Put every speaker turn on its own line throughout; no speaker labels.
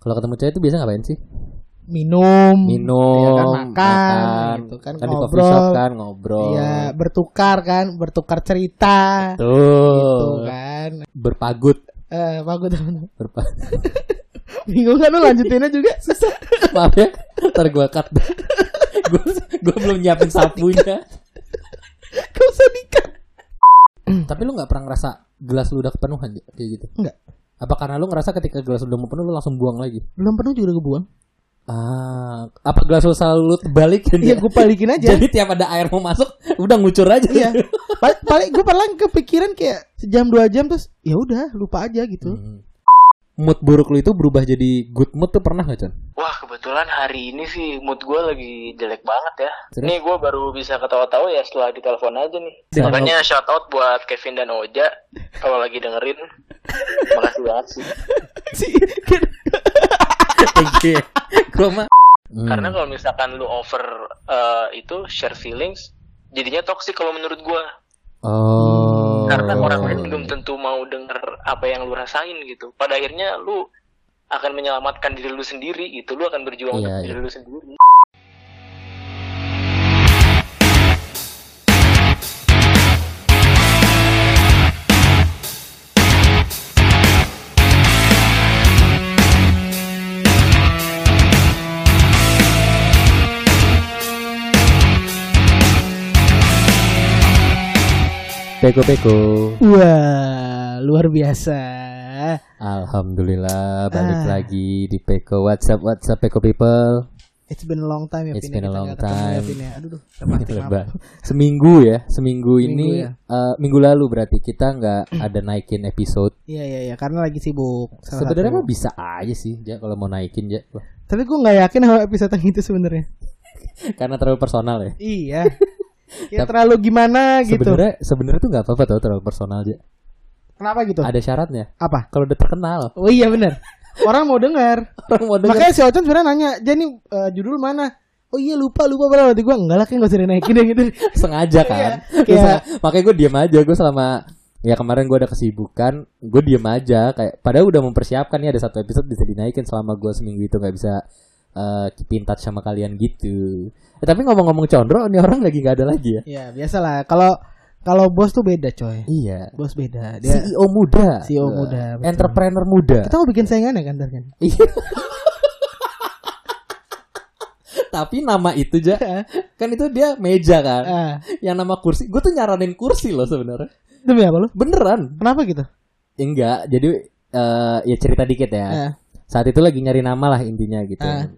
Kalau ketemu cewek itu biasa ngapain sih?
Minum,
Minum,
ya kan, makan, gitu kan,
kan di coffee
ngobrol.
shop kan ngobrol.
Iya, bertukar kan, bertukar cerita.
Tuh.
Gitu kan.
Berpagut.
Eh, bagus teman.
Berpa
Bingung kan lu lanjutinnya juga susah.
Maaf ya, ntar gue cut. gue gue belum nyiapin sapunya.
Gak usah dikat.
Tapi lu nggak pernah ngerasa gelas lu udah kepenuhan Ya, kayak gitu?
Enggak.
Apa karena lu ngerasa ketika gelas udah mau penuh lu langsung buang lagi?
Belum penuh juga udah gue buang.
Ah, apa gelas lu selalu lu balikin?
Iya, gue balikin aja.
Jadi tiap ada air mau masuk, udah ngucur aja.
Iya. Paling gue paling kepikiran kayak sejam dua jam terus ya udah lupa aja gitu.
Hmm. Mood buruk lu itu berubah jadi good mood tuh pernah gak, Con?
Wah kebetulan hari ini sih mood gue lagi jelek banget ya.
Terus?
Nih gue baru bisa ketawa-tawa ya setelah ditelepon aja nih.
Dengan-
Makanya shout out buat Kevin dan Oja kalau lagi dengerin. Makasih banget sih.
You. Gua mah. Hmm.
Karena kalau misalkan lu over eh, itu share feelings, jadinya toxic kalau menurut gue.
Oh.
Karena orang lain belum tentu mau denger apa yang lu rasain gitu. Pada akhirnya lu akan menyelamatkan diri lu sendiri gitu. Lu akan berjuang
Iya,
untuk
iya.
diri lu sendiri.
Peko peko.
Wah, luar biasa.
Alhamdulillah balik
Ah.
lagi di Peko WhatsApp WhatsApp Peko people.
It's been a long time ya
It's
ya,
been a long
ya,
time.
Ya. Aduh.
Lebar. Seminggu ya, seminggu ini
ya.
eh, minggu lalu berarti kita nggak ada naikin episode.
Iya iya iya karena lagi sibuk.
Sebenarnya mah bisa aja sih, ja kalau mau naikin ja. Wah,
Tapi gue nggak yakin sama episode yang itu sebenarnya.
Karena terlalu personal ya.
Iya. ya terlalu gimana gitu.
Sebenarnya sebenarnya tuh nggak apa-apa tau terlalu personal aja.
Kenapa gitu?
Ada syaratnya.
Apa?
Kalau udah terkenal,
Oh iya bener. Orang mau dengar.
orang mau denger.
Makanya si Ocon sebenarnya nanya, jadi eh, judul mana? Oh iya lupa lupa padahal nanti gue enggak lah kayak gak usah dinaikin deh gitu.
sengaja kan.
Iya,
Terus
kayak-
sengaja- makanya gue diem aja gue selama ya kemarin gue ada kesibukan, gue diem aja kayak padahal udah mempersiapkan nih ada satu episode bisa dinaikin selama gue seminggu itu nggak bisa eh keep in touch sama kalian gitu. Eh, tapi ngomong-ngomong Condro, ini orang lagi nggak ada lagi ya?
Ya biasalah. Kalau kalau bos tuh beda coy.
Iya.
Bos beda. Dia
CEO muda,
CEO
Eh,
muda, betul.
entrepreneur muda.
kita mau bikin saingan ya kan kan?
Iya. Tapi nama itu aja kan itu dia meja kan.
Ah,
Yang nama kursi, gue tuh nyaranin kursi loh sebenarnya.
demi apa lu?
Beneran.
Kenapa gitu?
Enggak, jadi eh, ya cerita dikit ya.
Ah.
Saat itu lagi nyari nama lah intinya gitu.
Ah.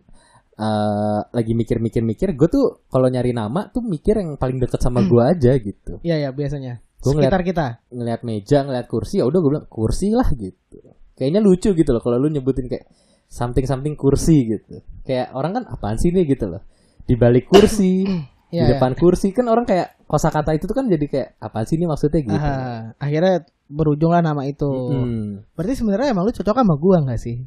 Eh, lagi mikir-mikir-mikir, gue tuh kalau nyari nama tuh mikir yang paling deket
Hmm.
sama gue aja gitu.
Iya ya biasanya.
Gua ngeliat-
Sekitar kita.
Ngeliat meja, ngeliat kursi, ya udah gue bilang kursi lah gitu. Kayaknya lucu gitu loh kalau lu nyebutin kayak something something kursi gitu. Kayak orang kan apaan sih nih gitu loh. Di balik kursi, di
Iya,
depan kursi kan orang kayak kosakata itu tuh kan jadi kayak apaan sih ini maksudnya gitu.
Ah, akhirnya berujung lah nama itu.
Hmm.
Berarti sebenarnya emang lu cocok sama gua nggak sih?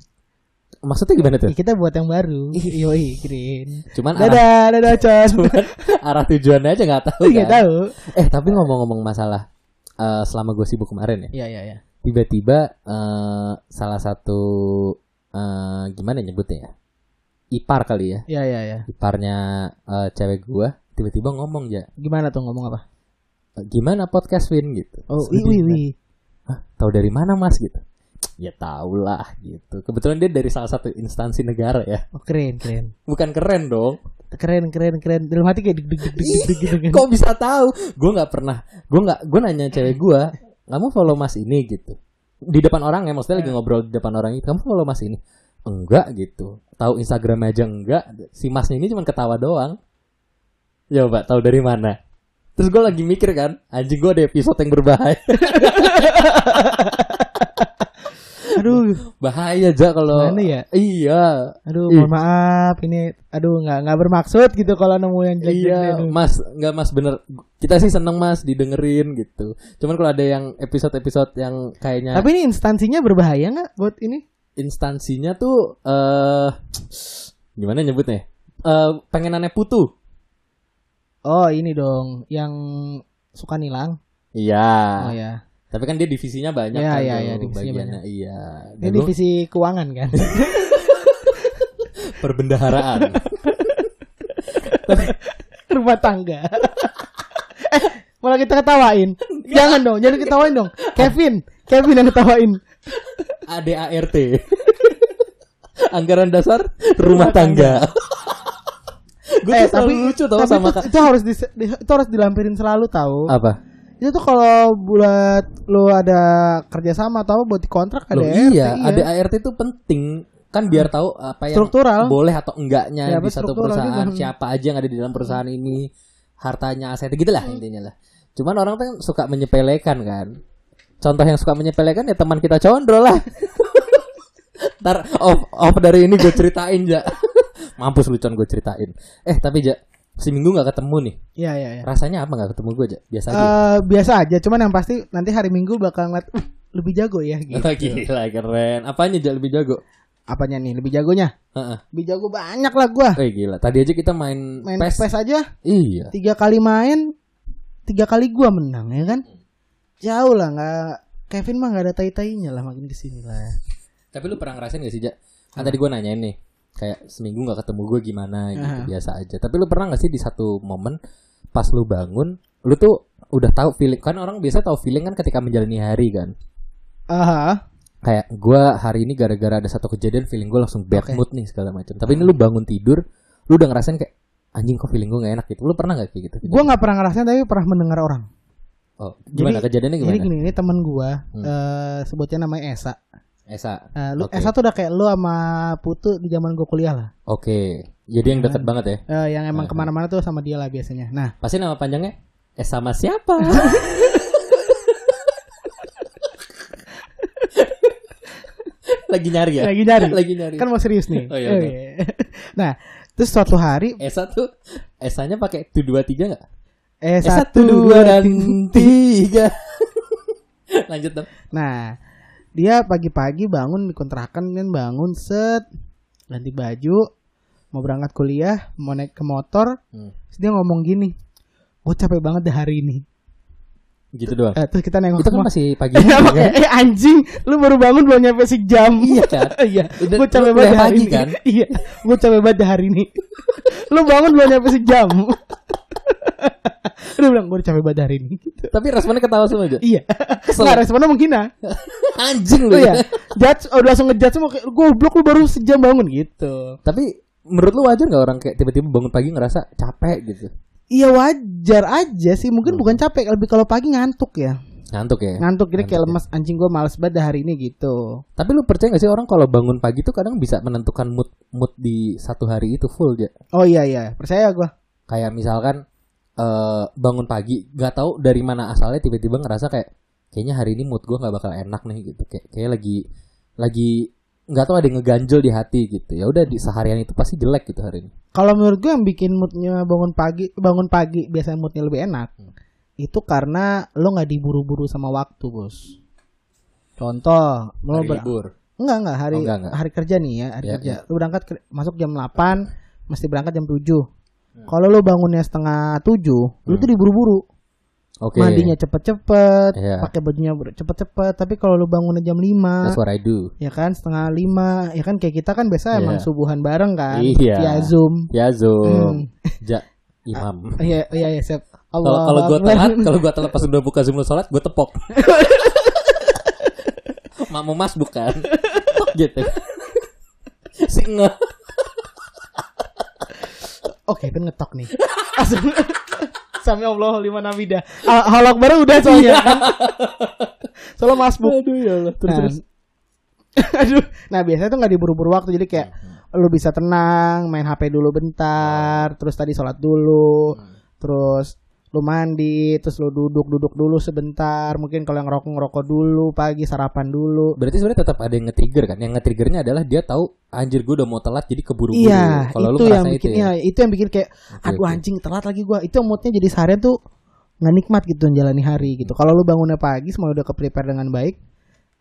Maksudnya gimana tuh?
Ya, kita buat yang baru. Yoi, Green.
Cuman arah,
Dadah, dadah, Con.
cuman arah tujuannya aja nggak tahu
Nggak
kan.
tahu.
Eh tapi ngomong-ngomong masalah eh, selama gue sibuk kemarin ya,
Iya, iya, iya.
tiba-tiba eh, salah satu eh, gimana nyebutnya ya, ipar kali ya,
Iya, iya, iya.
iparnya eh, cewek gue tiba-tiba ngomong ya,
Gimana tuh ngomong apa?
gimana podcast Win gitu.
Oh,
Terus
wih,
gua
wih,
bilang,
wih.
Hah, tahu dari mana mas gitu? Ya tau lah gitu. Kebetulan dia dari salah satu instansi negara ya,
Oh, keren, keren.
bukan keren dong.
Keren, keren, keren. Dalam hati kayak deg deg deg deg deg gitu kan.
Kok bisa tahu? Gue nggak pernah. Gue nggak. Gue nanya cewek gue, kamu follow mas ini gitu. Di depan orang ya, maksudnya lagi ngobrol di depan orang itu. Kamu follow mas ini? Enggak gitu. Tahu Instagram aja enggak. Si masnya ini cuma ketawa doang. Ya mbak, tahu dari mana? Terus gue lagi mikir kan, anjing gue ada episode yang berbahaya.
Aduh,
Bahaya aja kalau.
Ya?
Iya.
aduh, mohon maaf. Ini, aduh, nggak nggak bermaksud gitu kalau nemu yang jelek
Iya,
aduh.
Mas, nggak Mas bener. Kita sih seneng Mas didengerin gitu. Cuman kalau ada yang episode-episode yang kayaknya
Tapi ini instansinya berbahaya nggak buat ini?
instansinya tuh eh gimana nyebutnya? Eh pengenannya putu.
Oh, ini dong, yang suka nilang.
Iya.
Oh ya.
Tapi kan dia divisinya banyak
Iya,
kan
iya, iya, divisinya
bagiannya. Iya.
Ini
Dan
divisi keuangan kan?
Perbendaharaan.
rumah tangga. eh, malah kita ketawain. Jangan dong, jangan ketawain dong. Kevin, Kevin yang ketawain.
ADART. Anggaran dasar rumah tangga. Gue
eh,
selalu lucu tau
tapi
sama
itu, itu harus di, di- itu harus dilampirin selalu tahu.
apa?
Itu tuh kalau buat lu ada kerjasama atau buat dikontrak ada
Loh,
RT,
iya, ADART itu penting kan biar tahu apa yang
Struktural.
boleh atau enggaknya
Ya,
di satu perusahaan,
juga.
siapa aja yang ada di dalam perusahaan ini, hartanya, asetnya gitu lah intinya lah. Cuman orang tuh suka menyepelekan kan. Contoh yang suka menyepelekan ya teman kita condro lah. Ntar off, off dari ini gue ceritain ja. Mampus lu Con gue ceritain. Eh tapi ja, seminggu nggak ketemu nih.
Iya, iya, iya.
Rasanya apa nggak ketemu gue ja? Biasa aja.
Eh, biasa aja, cuman yang pasti nanti hari Minggu bakal ngeliat "Uh, lebih jago ya gitu.
Gila keren. Apanya ja lebih jago?
Apanya nih lebih jagonya?
Heeh.
Lebih jago banyak lah gua.
Eh gila, tadi aja kita main,
Main
PES.
PES aja
Iya.
tiga kali main tiga kali gua menang ya kan jauh lah nggak Kevin mah nggak ada tai tainya lah makin ke sini lah
Tapi lu pernah ngerasain gak sih, Ja? Kan tadi gue nanyain nih, kayak seminggu gak ketemu gue gimana gitu,
Aha.
biasa aja. Tapi lu pernah gak sih di satu momen pas lu bangun, lu tuh udah tahu feeling kan orang biasa tahu feeling kan ketika menjalani hari kan.
aha
Kayak gue hari ini gara-gara ada satu kejadian feeling gue langsung bad
Oke.
mood nih segala macam. Tapi ini lu bangun tidur, lu udah ngerasain kayak anjing kok feeling gue gak enak gitu. Lu pernah gak kayak gitu?
gua nggak pernah ngerasain tapi pernah mendengar orang
Oh, gimana
Jadi-
kejadiannya gimana?
jadi gini ini temen gua
Hmm.
eh, sebutnya namanya Esa
Esa.
Eh, lu
Oke.
Esa tuh udah kayak lu sama Putu di zaman gua kuliah lah
Oke. Jadi yang deket banget ya.
Eh, yang emang
Aha.
ke mana-mana tuh sama dia lah biasanya nah
Pasti nama panjangnya Eh sama siapa? Lagi nyari ya?
lagi nyari
Lagi nyari.
kan mau serius nih
Oh, iya,
Eh,
oke.
nah terus suatu hari
Esa tuh Esanya pakai tu dua tiga nggak?
eh
Eh,
satu dua
dan
tiga.
Lanjut dong.
Nah, dia pagi-pagi bangun di kontrakan kan bangun set ganti baju mau berangkat kuliah mau naik ke motor
Hmm.
terus dia ngomong gini gue capek banget deh hari ini
Gitu doang.
eh, terus kita nengok
Itu kan
semua.
masih pagi
Eh,
kan?
eh anjing lu baru bangun belum nyampe sejam
Iya kan?
iya
Udah-
gue capek banget
pagi
hari ini
kan?
iya gue capek banget hari ini lu bangun belum nyampe sejam Udah bilang gue capek banget hari ini gitu.
Tapi responnya ketawa semua aja.
Iya.
Kesel.
Nggak responnya menghina.
Anjing
Lu ya. Judge udah langsung ngejudge semua kayak goblok lu baru sejam bangun gitu.
Tapi menurut lu wajar nggak orang kayak tiba-tiba bangun pagi ngerasa capek gitu?
Iya wajar aja sih, mungkin bukan capek, lebih kalau pagi ngantuk ya.
Ngantuk ya?
Ngantuk jadi kayak
ya.
lemas anjing gue males banget hari ini gitu.
Tapi lu percaya gak sih orang kalau bangun pagi tuh kadang bisa menentukan mood mood di satu hari itu full ya?
Oh iya iya, percaya gue.
Kayak misalkan eh bangun pagi nggak tahu dari mana asalnya tiba-tiba ngerasa kayak kayaknya hari ini mood gue nggak bakal enak nih gitu. Kayak kayak lagi lagi nggak tahu ada yang ngeganjel di hati gitu. Ya udah di seharian itu pasti jelek gitu hari ini.
Kalau menurut gue yang bikin moodnya bangun pagi, bangun pagi biasanya moodnya lebih enak.
Hmm.
Itu karena lo nggak diburu-buru sama waktu bos. Contoh, lo
Hari libur.
enggak enggak hari
Oh, enggak, enggak.
hari kerja nih ya hari
Ya,
kerja. Lu berangkat ke- masuk jam 8 mesti berangkat jam 7
Hmm.
Kalau lu bangunnya setengah 7 lu tuh diburu-buru.
Oke.
Mandinya cepet-cepet,
Iya.
pakai bajunya cepet-cepet. Tapi kalau lu bangunnya jam 5
That's what I do.
ya kan setengah 5 ya kan kayak kita kan biasa
Iya.
emang subuhan bareng kan
Iya.
via Zoom.
Ya Zoom.
Hmm.
Ja imam.
Iya iya iya siap.
Kalau kalau gue telat, kalau gue telat pas udah buka Zoom sholat, gue tepok. Mak mau mas bukan? gitu. Si
Oke, kan ngetok nih. Langsung Sami Allah lima namidah. Ah, Halak bareng udah soalnya kan. Soalnya masbuk.
Aduh ya Allah. Terus
Nah,
terus.
aduh. Nah, biasanya tuh nggak diburu-buru waktu jadi kayak lu bisa tenang, main HP dulu bentar, terus tadi sholat dulu, terus lu mandi, terus lu duduk-duduk dulu sebentar, mungkin kalau yang ngerokok ngerokok dulu pagi sarapan dulu.
Berarti sebenarnya tetap ada yang nge-trigger kan? Yang nge-triggernya adalah dia tahu anjir gue udah mau telat jadi keburu-buru.
Iya,
Kalau lu
itu yang bikin
itu ya.
iya, itu yang bikin kayak
Oke,
aduh
oke.
anjing telat lagi gua. Itu moodnya jadi seharian tuh nggak nikmat gitu menjalani hari gitu. Kalau lu bangunnya pagi semua udah ke prepare dengan baik,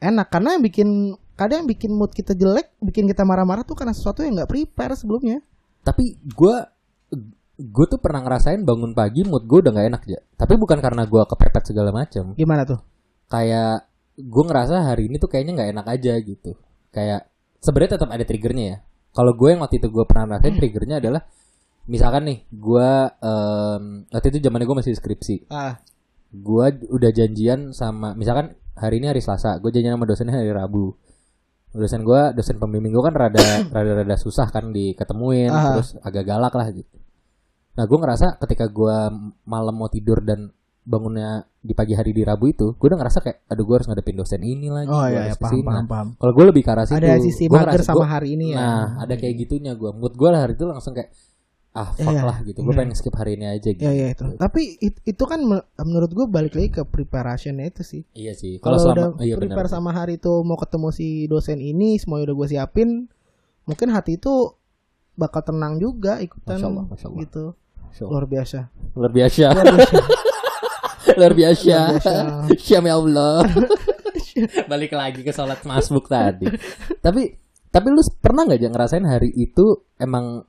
enak karena yang bikin kadang yang bikin mood kita jelek, bikin kita marah-marah tuh karena sesuatu yang nggak prepare sebelumnya.
Tapi gue gue tuh pernah ngerasain bangun pagi mood gue udah nggak enak ya. Tapi bukan karena gue kepepet segala macam.
Gimana tuh?
Kayak gue ngerasa hari ini tuh kayaknya nggak enak aja gitu. Kayak sebenarnya tetap ada triggernya ya. kalau gue yang waktu itu gue pernah rasain triggernya adalah misalkan nih gue em, waktu itu zamannya gue masih skripsi
Ah,
gue udah janjian sama misalkan hari ini hari Selasa gue janjian sama dosennya hari Rabu dosen gue dosen pembimbing gue kan rada rada rada susah kan diketemuin
Ah.
terus agak galak lah gitu nah gue ngerasa ketika gue malam mau tidur dan bangunnya di pagi hari di Rabu itu gue udah ngerasa kayak aduh gue harus ngadepin dosen ini lagi
oh iya, iya paham,
ke sini.
paham,
Nah,
paham.
kalau gue lebih ke arah situ
Ada sisi mager sama
gua-
hari ini ya.
nah ada kayak gitunya gue mood gue lah hari itu langsung kayak ah fuck
Iya,
lah gitu gue
iya.
pengen skip hari ini aja gitu
Ya ya itu. Tapi it- itu kan me- menurut gue balik lagi ke preparationnya itu sih.
iya sih
Kalau udah
iya
prepare sama hari itu mau ketemu si dosen ini, semuanya udah gue siapin, mungkin hati itu bakal tenang juga ikutan
Masya Allah, Masya Allah.
gitu. Luar biasa.
luar biasa
Luar biasa.
luar biasa
Luar biasa.
Syam ya Allah balik lagi ke sholat masbuk tadi tapi tapi lu pernah nggak aja ngerasain hari itu emang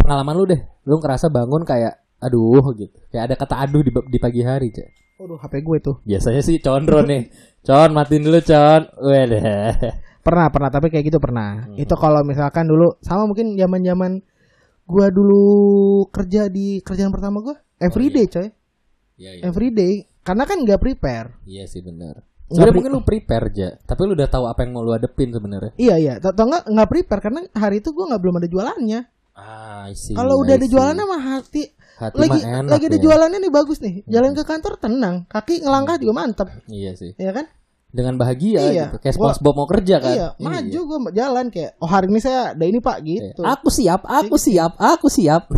pengalaman lu deh lu ngerasa bangun kayak aduh gitu kayak ada kata aduh di, di pagi hari cek
Waduh, HP gue tuh.
biasanya sih condro nih con matiin dulu con Wede.
Pernah, pernah, tapi kayak gitu pernah.
Hmm.
Itu kalau misalkan dulu sama mungkin zaman-zaman gua dulu kerja di kerjaan pertama gua everyday coy.
iya iya
Everyday. Karena kan nggak prepare.
iya sih benar
pri-
mungkin lu prepare aja tapi lu udah tahu apa yang mau lu hadepin sebenarnya
Iya iya, atau nggak nggak prepare karena hari itu gua nggak belum ada jualannya.
ah
Kalau udah ada jualannya mah hati
Hati
lagi
enak
lagi ada
ya.
jualannya nih bagus nih. Jalan ke kantor tenang, kaki ngelangkah juga mantep,
iya sih
ya kan?
Dengan bahagia
Iya.
gitu. Kayak SpongeBob mau kerja kan.
Iya, maju gua jalan kayak oh hari ini saya ada ini Pak
Iya.
gitu.
Aku siap, aku siap, aku siap.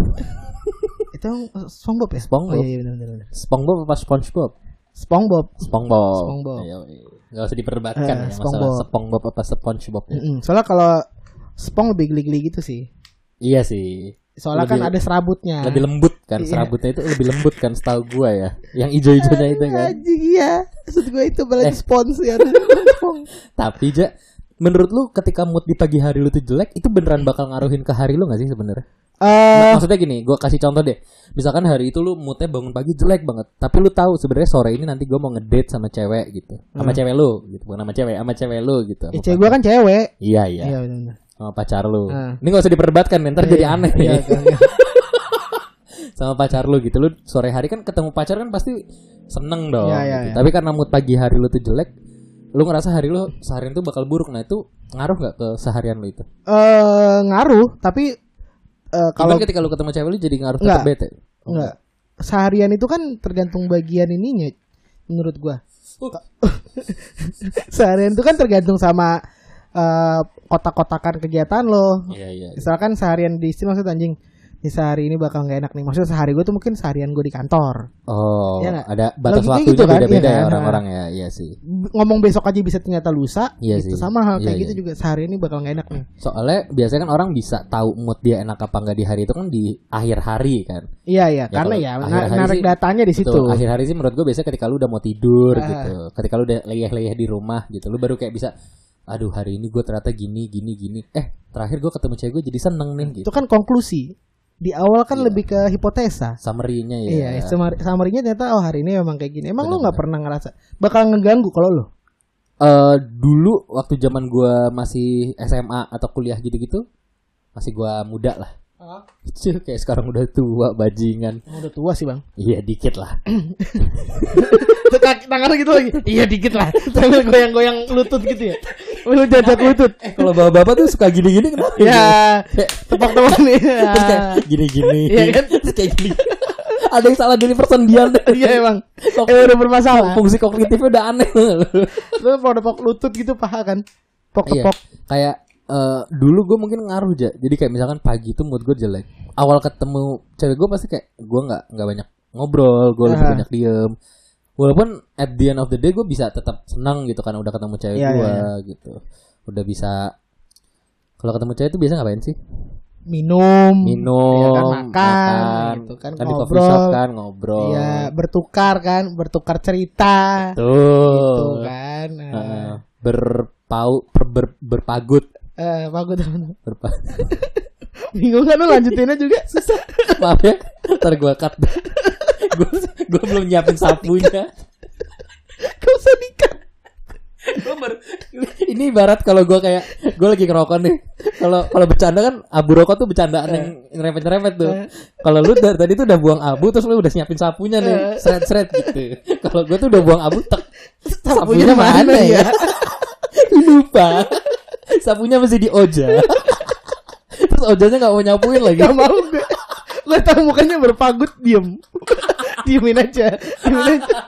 Itu SpongeBob ya?
SpongeBob.
Oh iya benar benar. benar.
SpongeBob apa SpongeBob?
SpongeBob.
SpongeBob.
SpongeBob.
Ayo, iya. Nggak usah diperdebatkan
Eh,
ya masalah
SpongeBob.
Apa SpongeBob ya.
Mm-mm. Soalnya kalau Spong lebih geli-geli gitu sih.
Iya sih.
Soalnya kan
Lebih-
ada serabutnya.
Lebih lembut kan
Iya.
serabutnya itu lebih lembut kan setahu gua ya. Yang ijo-ijonya itu kan.
Anjing iya. Maksud gue itu balik
Eh.
spons ya.
Tapi ja menurut lu ketika mood di pagi hari lu tuh jelek itu beneran bakal ngaruhin ke hari lu gak sih sebenarnya?
Eh,
Mak- Maksudnya gini, gua kasih contoh deh. Misalkan hari itu lu moodnya bangun pagi jelek banget, tapi lu tahu sebenarnya sore ini nanti gua mau ngedate sama cewek gitu, sama
Hmm.
cewek lu gitu, bukan sama cewek, sama cewek lu gitu.
ya cewek gue kan cewek.
Iya iya,
Iya benar.
Sama pacar lu.
Hmm.
Ini gak usah diperdebatkan, ntar jadi
Iya,
aneh.
Iya, kan.
sama pacar lu gitu, lu sore hari kan ketemu pacar kan pasti seneng dong.
Iya, iya,
gitu.
iya.
Tapi karena mood pagi hari lu tuh jelek, lu ngerasa hari lu seharian tuh bakal buruk. Nah itu ngaruh nggak ke seharian lu itu?
Eh, ngaruh, tapi eh,
Kalau ketika lu ketemu cewek lu jadi ngaruh tetap bete.
enggak seharian itu kan tergantung bagian ininya menurut gua.
Oh.
seharian itu kan tergantung sama eh, kotak-kotakan kegiatan lo.
Iya iya. iya.
Misalkan seharian di sini maksud anjing di sehari ini bakal nggak enak nih. Maksudnya sehari gue tuh mungkin seharian gue di kantor.
Oh,
Iya nggak?
ada batas
Logikanya
waktunya
gitu kan,
beda-beda
iya
ya
kan?
orang-orang ya, iya sih.
Ngomong besok aja bisa ternyata lusa.
Iya
gitu.
sih.
Sama hal kayak
Iya,
gitu
iya.
juga sehari ini bakal nggak enak nih.
Soalnya biasanya kan orang bisa tahu mood dia enak apa enggak di hari itu kan di akhir hari kan.
Iya iya,
Ya,
karena ya
akhir
na-
hari
narik
sih-
datanya di situ.
Betul. Akhir hari sih menurut gue biasanya ketika lu udah mau tidur
Ah.
gitu. Ketika lu udah leyeh-leyeh di rumah gitu, lu baru kayak bisa aduh hari ini gue ternyata gini gini gini. Eh, terakhir gue ketemu cewek gue jadi seneng nih gitu.
Itu kan konklusi. Di awal kan
Iya.
lebih ke hipotesa.
Summary-nya ya.
Iya, summary- summary-nya ternyata oh hari ini memang kayak gini. Emang lu nggak pernah ngerasa bakal ngeganggu kalau lu?
Eh, dulu waktu zaman gua masih SMA atau kuliah gitu-gitu masih gua muda lah. Cih, kayak sekarang udah tua bajingan.
Emang udah tua sih bang.
Iya dikit lah.
Tangannya gitu lagi. Iya dikit lah. Sambil goyang-goyang lutut gitu ya. Lu jajak lutut.
Eh kalau bapak-bapak tuh suka gini-gini kenapa?
Ya, tepak-tepak nih.
Terus kayak gini-gini.
Iya kan?
Terus kayak gini. Ada yang salah dari persendian deh.
Iya emang. Eh udah bermasalah.
Fungsi kognitifnya udah aneh.
Lu mau tepok lutut gitu paha kan? Pok
Iya.
tepok.
Kayak eh, dulu gue mungkin ngaruh aja. Jadi kayak misalkan pagi itu mood gue jelek. Awal ketemu cewek gue pasti kayak gue nggak nggak banyak ngobrol, gue lebih banyak diem. Walaupun at the end of the day gue bisa tetap senang gitu kan udah ketemu cewek
Iya,
gue
iya,
gitu. Udah bisa kalau ketemu cewek itu biasa ngapain sih?
Minum.
Minum,
Iya kan, makan, gitu kan,
di coffee
ngobrol.
shop kan ngobrol.
Iya, bertukar kan, bertukar cerita.
Tuh.
Gitu kan.
Heeh. berpau ber, ber- berpagut
Eh, bagus teman.
berpa
Bingung kan lu lanjutinnya juga susah.
maaf ya ntar gue cut gue gue belum nyiapin sapunya
Gak usah dikat.
Gua baru ini ibarat kalau gue kayak gue lagi ngerokok nih Kalau kalau bercanda kan abu rokok tuh bercandaan yang nyerempet-nyerempet tuh.
Eh.
Kalau lu dari tadi tuh udah buang abu terus lu udah siapin sapunya
Eh.
nih, seret-seret gitu. Kalau gue tuh udah buang abu tek.
Sapunya
Sapunya
mana
mana
ya?
ya? Lupa. Sapunya masih di Oja. Terus Ojanya nggak mau nyapuin lagi.
Gak mau gue. Gue tau mukanya berpagut diem. Diemin aja. Diemin aja.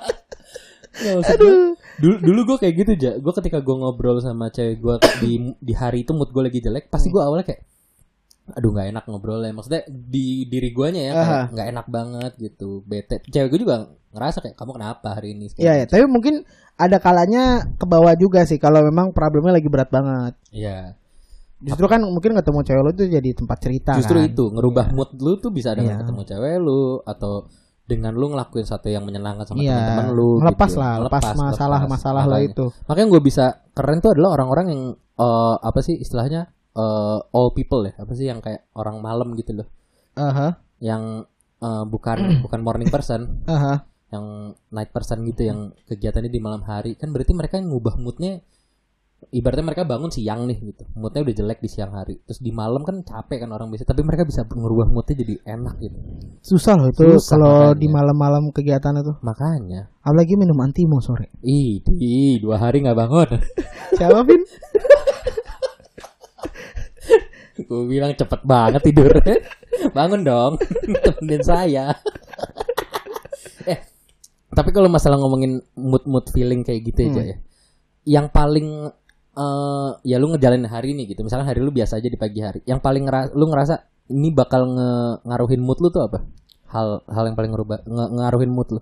Gue, dulu dulu gue kayak gitu aja. Gue ketika gue ngobrol sama cewek gue di di hari itu mood gue lagi jelek, pasti gue awalnya kayak aduh nggak enak ngobrolnya. Maksudnya di diri guanya ya nggak enak banget gitu. Bete. Cewek gue juga ngerasa kayak kamu kenapa hari ini?
Iya, ya. tapi mungkin ada kalanya ke bawah juga sih kalau memang problemnya lagi berat banget.
Iya.
Justru kan mungkin ketemu cewek lu tuh jadi tempat cerita
Justru
kan.
itu ngerubah mood lu tuh bisa dengan
Iya.
ketemu cewek lu atau dengan lu ngelakuin satu yang menyenangkan sama
Iya.
teman-teman lu.
Lepas
gitu.
lah, lepas masalah-masalah lo
Makanya.
itu.
Makanya gue bisa keren tuh adalah orang-orang yang eh, apa sih istilahnya eh, all people ya apa sih yang kayak orang malam gitu loh
Aha,
yang eh, bukan bukan morning person
aha.
yang night person gitu yang kegiatannya di malam hari kan berarti mereka yang ngubah moodnya ibaratnya mereka bangun siang nih gitu moodnya udah jelek di siang hari terus di malam kan capek kan orang biasa tapi mereka bisa merubah moodnya jadi enak gitu
Susah loh itu kalau di malam-malam kegiatan itu.
makanya
Apalagi minum antimo sore.
ih ih, dua hari nggak bangun
Siapa Vin?
gue bilang cepet banget tidur bangun dong temenin saya eh tapi kalau masalah ngomongin mood mood feeling kayak gitu aja
Hmm.
ya yang paling eh ya lu ngejalanin hari ini gitu. Misalkan hari lu biasa aja di pagi hari. Yang paling ngera- lu ngerasa ini bakal nge- ngaruhin mood lu tuh apa? Hal hal yang paling ngerubah nge- ngaruhin mood lu?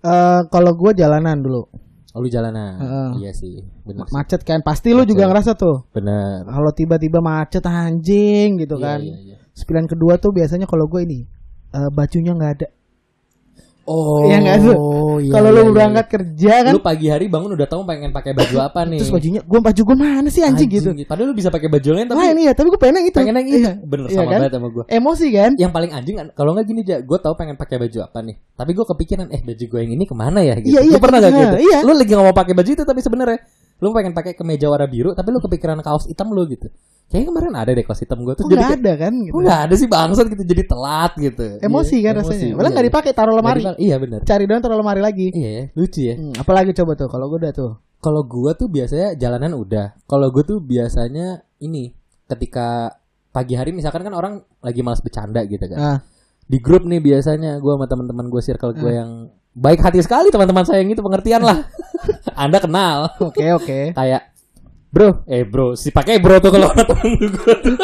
Eh, kalau gue jalanan dulu.
Oh, lu jalanan?
Heeh.
iya sih bener sih.
macet kan pasti lu juga ngerasa tuh.
Bener.
Kalau tiba-tiba macet anjing gitu
Iya,
kan.
iya, iya.
Pilihan kedua tuh biasanya kalau gue ini eh, bajunya nggak ada
oh
Iya nggak tuh?
iya,
kalau
iya,
lu
iya.
berangkat kerja kan
lu pagi hari bangun udah tahu pengen pakai baju apa nih
terus bajunya gue baju gue mana sih anjing, gitu
Padahal lu bisa pakai baju lain tapi
Nah ini ya tapi gue pengen yang itu
pengen yang itu.
Iya.
Bener
Iya
sama
kan?
banget sama gue.
Emosi kan
Yang paling anjing kalau nggak gini aja, gue tahu pengen pakai baju apa nih. Tapi gue kepikiran eh baju gue yang ini ke mana ya gitu.
Iya, iya,
lu pernah gak
iya,
gitu?
iya.
Lu lagi nggak mau pakai baju itu tapi sebenarnya lu pengen pakai kemeja warna biru tapi lu kepikiran kaos hitam lu gitu. Kayaknya kemarin ada deh kaos hitam gue tuh
Kok
jadi
ada kan gitu.
kok nggak ada sih bangsat gitu jadi telat gitu.
Emosi
Iya,
kan
emosi.
rasanya
Iya,
Padahal nggak
iya.
dipakai taruh lemari
dipakai. Iya bener.
Cari doang taruh lemari lagi
Iya ya, lucu ya.
Hmm, Apalagi coba tuh kalau gue udah tuh
Kalau gua tuh biasanya jalanan udah. Kalau gua tuh biasanya ini ketika pagi hari misalkan kan orang lagi malas bercanda gitu kan.
ah,
Di grup nih biasanya gua sama teman-teman gua circle gua
Hmm.
yang baik hati sekali teman-teman saya yang itu pengertian lah. Anda kenal.
Oke oke
Kayak bro, eh bro, si pakai bro tuh kalau temen gua tuh.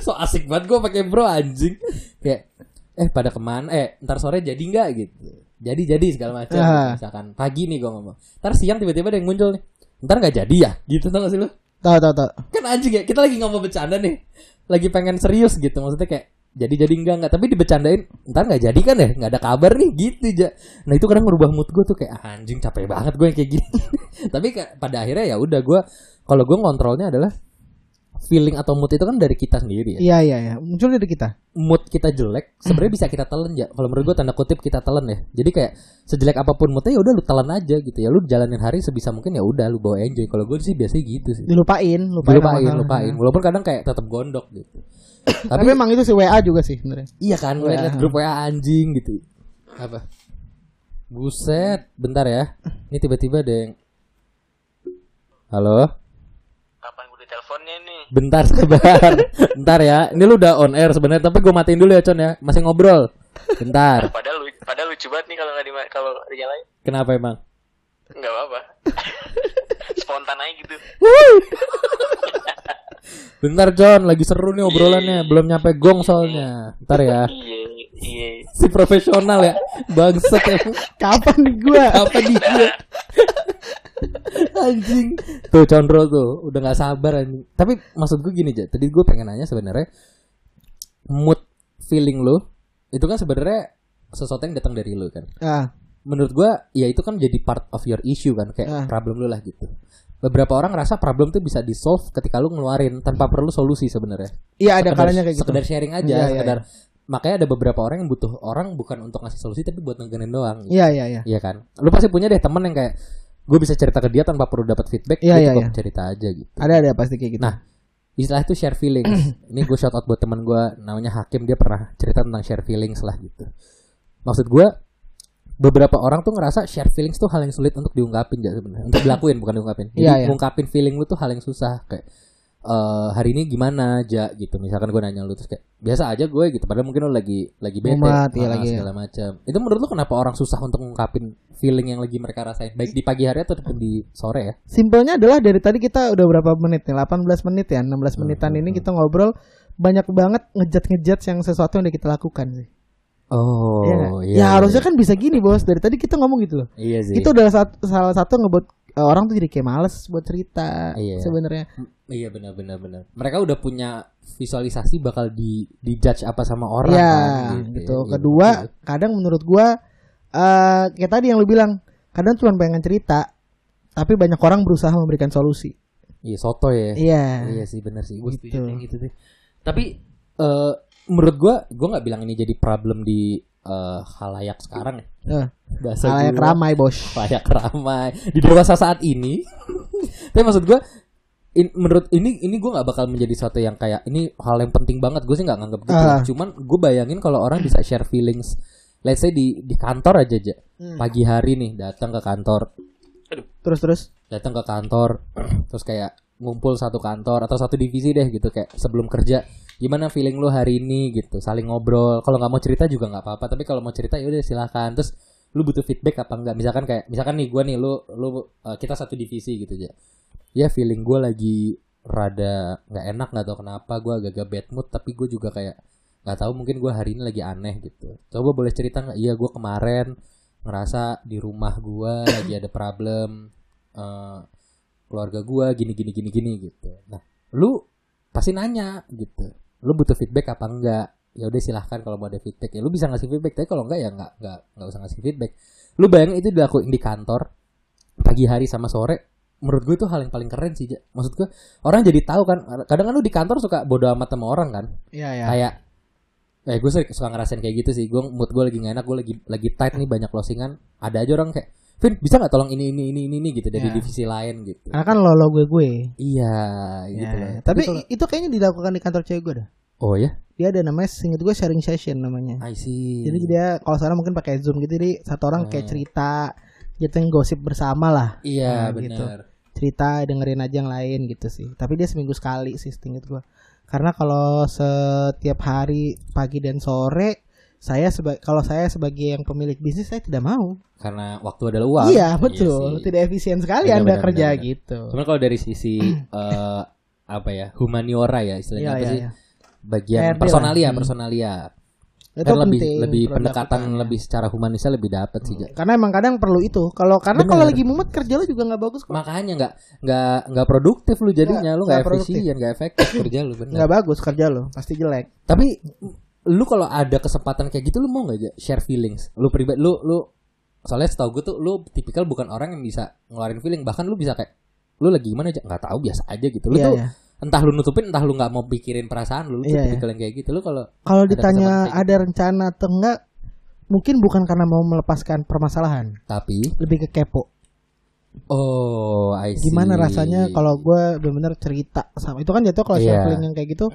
so asik banget gua pakai bro anjing. Kayak eh pada ke mana? Eh ntar sore jadi nggak gitu. Jadi jadi segala macam.
Ah.
Misalkan pagi nih gua ngomong. Ntar siang tiba-tiba ada yang muncul nih. Ntar nggak jadi ya? Gitu tau gak sih lu?
Tahu tahu tahu
Kan anjing ya. Kita lagi ngomong bercanda nih. Lagi pengen serius gitu. Maksudnya kayak jadi jadi enggak enggak. Tapi dibecandain ntar nggak jadi kan ya? Nggak ada kabar nih. Gitu aja nah itu kadang merubah mood gue tuh kayak ah, anjing capek banget gue yang kayak gini. Tapi pada akhirnya ya udah gue kalau gue ngontrolnya adalah feeling atau mood itu kan dari kita sendiri ya.
Iya iya iya. Muncul dari kita.
Mood kita jelek sebenarnya bisa kita telan ya. Kalau menurut gue tanda kutip kita telan ya. Jadi kayak sejelek apa pun moodnya ya udah lu telan aja gitu ya. Lu jalanin hari sebisa mungkin ya udah lu bawa enjoy. Kalau gue sih biasanya gitu sih.
Dilupain Lupain,
lupain
sama
lupain.
Masalah.
walaupun kadang kayak tetap gondok gitu.
Tapi memang itu si WA juga sih sebenarnya
Iya kan,
WA.
ngeliat grup WA anjing gitu. Apa? Buset, bentar ya. Ini tiba-tiba ada yang Halo?
Kapan gue diteleponnya nih?
Bentar sabar. bentar ya. Ini lu udah on air sebenarnya, tapi gue matiin dulu ya, Con ya. Masih ngobrol. Bentar.
Padahal lu, padahal lucu banget nih kalau nggak di kalau dinyalain.
Kenapa emang?
Nggak apa-apa. Spontan aja gitu.
Bentar, Con, lagi seru nih obrolannya. Belum nyampe gong soalnya. Bentar ya.
Iya, iya.
Si profesional ya. Bangsat ya.
Kapan gua
Apa di gue? Anjing. Tuh Condro tuh udah nggak sabar anjing. Tapi maksud gue gini aja. Tadi gue pengen nanya sebenarnya mood feeling lu itu kan sebenarnya sesuatu yang datang dari lu kan.
ah,
Menurut gue ya itu kan jadi part of your issue kan kayak
Ah.
problem lu lah gitu. Beberapa orang ngerasa problem tuh bisa di solve ketika lu ngeluarin tanpa perlu solusi sebenarnya.
Iya ada
Sekedar-
kalanya kayak gitu
Sekedar sharing aja,
iya,
sekedar makanya ada beberapa orang yang butuh orang bukan untuk ngasih solusi tapi buat negenin doang. gitu.
Iya iya iya
Iya kan? Lu pasti punya deh temen yang kayak gue bisa cerita ke dia tanpa perlu dapat feedback,
Iya,
dia
iya,
cukup
iya.
cerita aja gitu.
Ada ada pasti kayak gitu
Nah, istilah itu share feelings. Ini gue shout out buat teman gue namanya Hakim dia pernah cerita tentang share feelings lah gitu. Maksud gue beberapa orang tuh ngerasa share feelings tuh hal yang sulit untuk diungkapin ya sebenarnya. Untuk dilakuin bukan diungkapin. Jadi
Iya, iya.
ngungkapin feeling lu tuh hal yang susah kayak eh hari ini gimana aja gitu. Misalkan gue nanya lu terus kayak biasa aja gue gitu. Padahal mungkin lu lagi lagi bete,
Mumet, iya,
ah,
lagi.
segala macam. Itu menurut lu kenapa orang susah untuk ngungkapin feeling yang lagi mereka rasain baik di pagi hari atau di sore ya?
Simpelnya adalah dari tadi kita udah berapa menit nih? 18 menit ya, 16 menitan ini kita ngobrol banyak banget ngejat-ngejat yang sesuatu yang udah kita lakukan sih.
Oh,
Iya nggak?
iya.
ya harusnya kan bisa gini bos. Dari tadi kita ngomong gitu loh.
Iya sih.
Itu adalah sat- salah satu ngebuat uh, orang tuh jadi kayak males buat cerita
Iya.
sebenarnya.
Iya benar benar benar. Mereka udah punya visualisasi bakal di di judge apa sama orang
Iya,
kan,
gitu.
ya.
Kedua,
Iya.
kadang menurut gua eh kayak tadi yang lu bilang, kadang cuma pengen cerita, tapi banyak orang berusaha memberikan solusi.
Iya soto ya.
Iya.
Iya sih benar sih. Gue setuju
Gitu.
gitu sih. Tapi eh menurut gua gua nggak bilang ini jadi problem di eh, halayak sekarang ya.
Eh,
Bahasa
halayak
gua,
ramai, Bos.
Halayak ramai di dewasa saat ini. Tapi maksud gua in- menurut ini ini gue nggak bakal menjadi sesuatu yang kayak ini hal yang penting banget gue sih nggak nganggap gitu
Ah.
cuman gue bayangin kalau orang bisa share feelings let's say di di kantor aja aja
Hmm.
pagi hari nih datang ke kantor
Terus terus.
datang ke kantor terus kayak ngumpul satu kantor atau satu divisi deh gitu kayak sebelum kerja gimana feeling lu hari ini? Gitu. Saling ngobrol. Kalau nggak mau cerita juga nggak apa-apa tapi kalau mau cerita ya udah silakan. Terus lu butuh feedback apa enggak misalkan kayak misalkan nih gua nih lu lu uh, kita satu divisi gitu aja ya feeling gua lagi rada nggak enak nggak tahu kenapa gua agak-agak bad mood tapi gue juga kayak nggak tahu mungkin gua hari ini lagi aneh gitu. Coba boleh cerita nggak? Iya gua kemarin ngerasa di rumah gua lagi ada problem eh, keluarga gua gini gini gini gini gitu. Nah, lu pasti nanya gitu. Lu butuh feedback apa enggak? Ya udah silahkan kalau mau ada feedback ya lu bisa ngasih feedback tapi kalau enggak ya enggak enggak enggak usah ngasih feedback. Lu bayangin itu dilakuin di kantor pagi hari sama sore menurut gue itu hal yang paling keren sih maksud gue orang jadi tahu kan kadang kan lu di kantor suka bodo amat sama orang kan
Iya, ya.
kayak eh gue suka suka ngerasain kayak gitu sih gue mood gue lagi gak enak gue lagi lagi tight nih banyak closingan ada aja orang kayak Vin bisa nggak tolong ini ini ini ini, ini gitu dari
Ya.
divisi lain gitu
Karena kan lo lo gue gue.
iya gitu loh.
Ya, Tapi
kalau-
itu kayaknya dilakukan di kantor cewek gue dah.
oh ya
Dia ada namanya singkat gue sharing session namanya.
I see
Jadi dia kalau sekarang mungkin pakai Zoom gitu jadi satu orang kayak
Hmm.
cerita jadi gosip bersama lah.
iya
Nah, gitu.
benar
Cerita dengerin aja yang lain gitu sih. Tapi dia seminggu sekali sih seinget gue. Karena kalau setiap hari pagi dan sore saya seba kalau saya sebagai yang pemilik bisnis saya tidak mau.
karena waktu adalah uang
iya betul,
sih.
tidak efisien sekali
Benar,
anda
benar,
kerja
benar,
gitu.
Cuman kalau dari sisi eh, apa ya humaniora ya istilahnya
Iya
apa
iya.
sih
iya.
bagian
HRD lah.
personalia
Hmm.
personalia
Itu
kan lebih
penting
lebih pendekatan
ya.
lebih secara humanisnya lebih dapat sih.
Karena emang kadang perlu itu. Kalau karena kalau lagi mumet kerja lo juga nggak bagus kok.
makanya nggak nggak nggak produktif lu jadinya lu nggak efisien nggak efektif kerja lu
Nggak bagus kerja lo, pasti jelek.
tapi lu kalau ada kesempatan kayak gitu lu mau nggak share feelings lu pribadi lu lu soalnya setahu gue tuh lu tipikal bukan orang yang bisa ngeluarin feeling bahkan lu bisa kayak lu lagi gimana aja nggak tahu biasa aja gitu lu
Iya,
tuh
iya.
entah lu nutupin entah lu nggak mau pikirin perasaan lu lu
iya.
tipikal yang kayak gitu lu kalau
Kalau ditanya
kayak
ada rencana atau enggak, mungkin bukan karena mau melepaskan permasalahan,
tapi
lebih ke kepo.
oh I see.
Gimana rasanya kalau gue benar-benar cerita sama itu kan jatuh kalau
Iya.
sharing yang kayak gitu,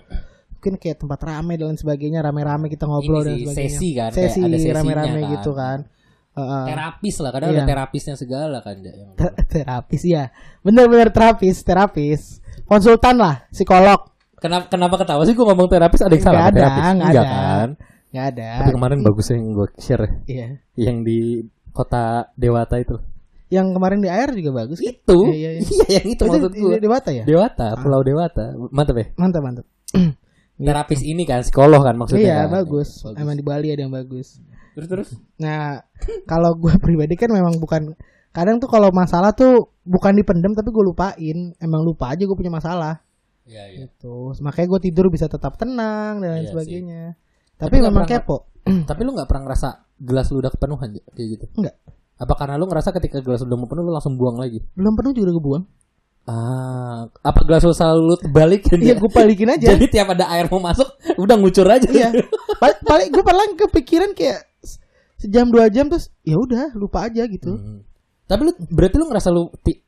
mungkin kayak tempat rame dan sebagainya, rame-rame kita ngobrol
Ini
dan
sih,
sebagainya.
sesi kan, kayak
Sesi
ada sesinya
rame-rame
kan.
gitu kan. Heeh.
terapis lah kadang
Iya.
ada terapisnya segala kan yang-
Te- terapis ya, bener-bener terapis, terapis, konsultan lah, psikolog.
kenapa kenapa ketawa sih gue ngomong terapis ada yang salah
ada,
terapis
nggak
Enggak
ada.
kan
Nggak ada.
tapi kemarin bagus yang gue share
Iya.
yang di kota Dewata itu
Yang kemarin di air juga bagus. kan?
itu
Iya, iya, iya.
iya yang itu
Itu
maksud gue
di Dewata ya?
Dewata Pulau Dewata mantap ya
Mantap mantap.
terapis ini kan psikolog kan maksudnya
iya
kan?
bagus. Emang di Bali ada yang bagus.
terus terus
Nah kalau gue pribadi kan memang bukan kadang tuh kalau masalah tuh bukan dipendem tapi gue lupain. Emang lupa aja gue punya masalah.
iya iya
Gitu. Makanya gue tidur bisa tetap tenang dan lain
Iya
sebagainya.
Tapi
Tapi,
nggak
memang
pernah-
kepo.
tapi lu nggak pernah ngerasa gelas lu udah kepenuhan kayak gitu
Enggak.
apa karena lu ngerasa ketika gelas udah mau penuh lu langsung buang lagi
Belum penuh juga gue buang.
Ah apa gelas lu selalu lu balikin
Iya
Ya?
gue balikin aja.
jadi tiap ada air mau masuk udah ngucur aja
Iya. Paling, gue paling kepikiran kayak sejam dua jam terus ya udah lupa aja gitu.
Hmm. Tapi lu berarti lu ngerasa lu ti-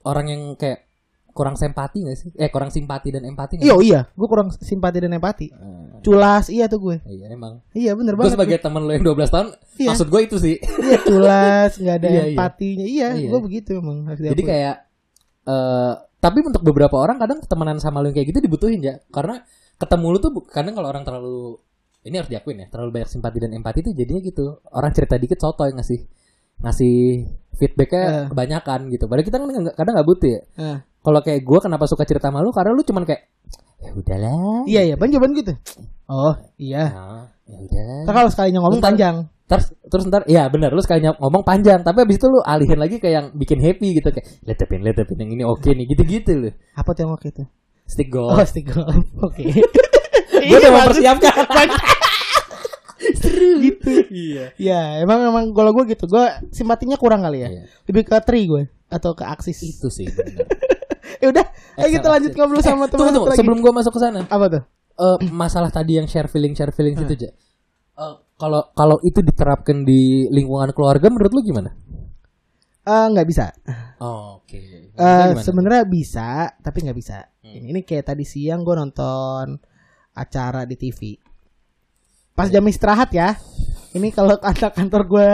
orang yang kayak kurang simpati gak sih? Eh kurang simpati dan empati gak
Iya iya, gue kurang simpati dan empati.
Eh,
Culas iya tuh gue.
iya emang.
Iya bener
Gue
banget.
sebagai temen lo yang 12 tahun,
Iya.
maksud gue itu sih.
Iya culas, nggak ada
Iya, iya.
empatinya. Iya,
Iya.
gue begitu emang.
Jadi kayak eh tapi untuk beberapa orang kadang temenan sama lu yang kayak gitu dibutuhin ya. Karena ketemu lu tuh kadang kalau orang terlalu ini harus diakuin ya, terlalu banyak simpati dan empati tuh jadinya gitu. Orang cerita dikit sotoy ngasih ngasih feedbacknya
Eh.
kebanyakan gitu. Padahal kita kan kadang nggak butuh ya.
Nah,
Kalau kayak gue kenapa suka cerita sama lu karena lu cuman kayak ya udahlah.
iya iya, ban jawaban gitu. Oh iya.
Nah, ya udahlah.
Ntar kalau sekalinya ngomong
Bentar.
panjang.
Terus terus ntar ya benar lu sekalinya ngomong panjang tapi abis itu lu alihin lagi ke yang bikin happy gitu kayak letepin letepin yang ini oke nih gitu-gitu lu.
Apa tuh yang oke itu?
Stick
Oh,
goal.
stick golf. Oke.
gue udah mempersiapkan.
gitu.
Iya.
Ya, emang emang kalau gue gitu. Gue simpatinya kurang kali ya.
Iya.
Lebih ke tri gue atau ke aksis.
Itu sih.
Ya udah, ayo kita lanjut ngobrol sama
Eh,
teman.
Sebelum gue masuk ke sana,
Apa tuh?
Eh, masalah tadi yang share feeling share feeling itu aja. Eh, Kalau kalau itu diterapkan di lingkungan keluarga, menurut lu gimana?
Eh, nggak bisa.
Oh, Oke.
Eh
Gimana?
sebenarnya bisa, tapi nggak bisa.
Hmm.
Ini, ini kayak tadi siang gue nonton acara di TV. Pas jam istirahat ya. Ini kalau anak kantor gue,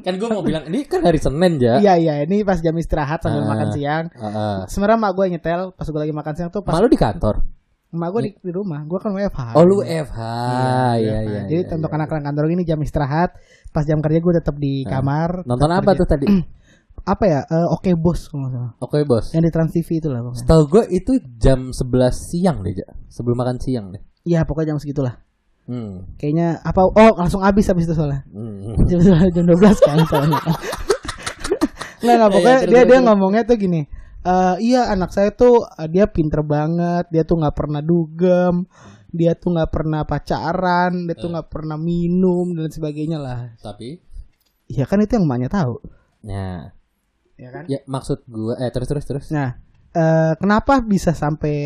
kan gue mau bilang ini kan hari Senin ya.
iya iya, ini pas jam istirahat sambil
Ah.
makan siang.
Heeh.
Sebenarnya mak gue nyetel pas gue lagi makan siang tuh pas
Malu di kantor.
Mak gue di, di rumah. Gue kan WFH.
Oh lu FH.
Iya,
Iya
WFH.
iya.
Jadi
iya,
untuk
iya.
anak-anak kantor ini jam istirahat, pas jam kerja gue tetap di
Ah.
kamar.
Nonton apa
kerja.
tuh tadi?
Apa ya? Eh, Oke bos kalau salah.
Oke bos.
Yang di Trans TV itu lah.
Setahu gue itu jam 11 siang deh, sebelum makan siang deh.
Iya pokoknya jam segitulah.
Hmm.
Kayaknya apa? Oh langsung habis habis itu soalnya.
Hmm.
jam jam 12 kan soalnya. Nggak, nggak, pokoknya
Iya, terus,
dia dia ngomongnya tuh gini. "Eh, iya anak saya tuh eh, dia pinter banget, dia tuh nggak pernah dugem, dia tuh nggak pernah pacaran, dia
Eh.
tuh nggak pernah minum dan sebagainya lah.
Tapi
Ya kan itu yang emaknya tahu,
Nah,
ya kan?
ya maksud gue eh terus terus terus.
Nah, eh, kenapa bisa sampai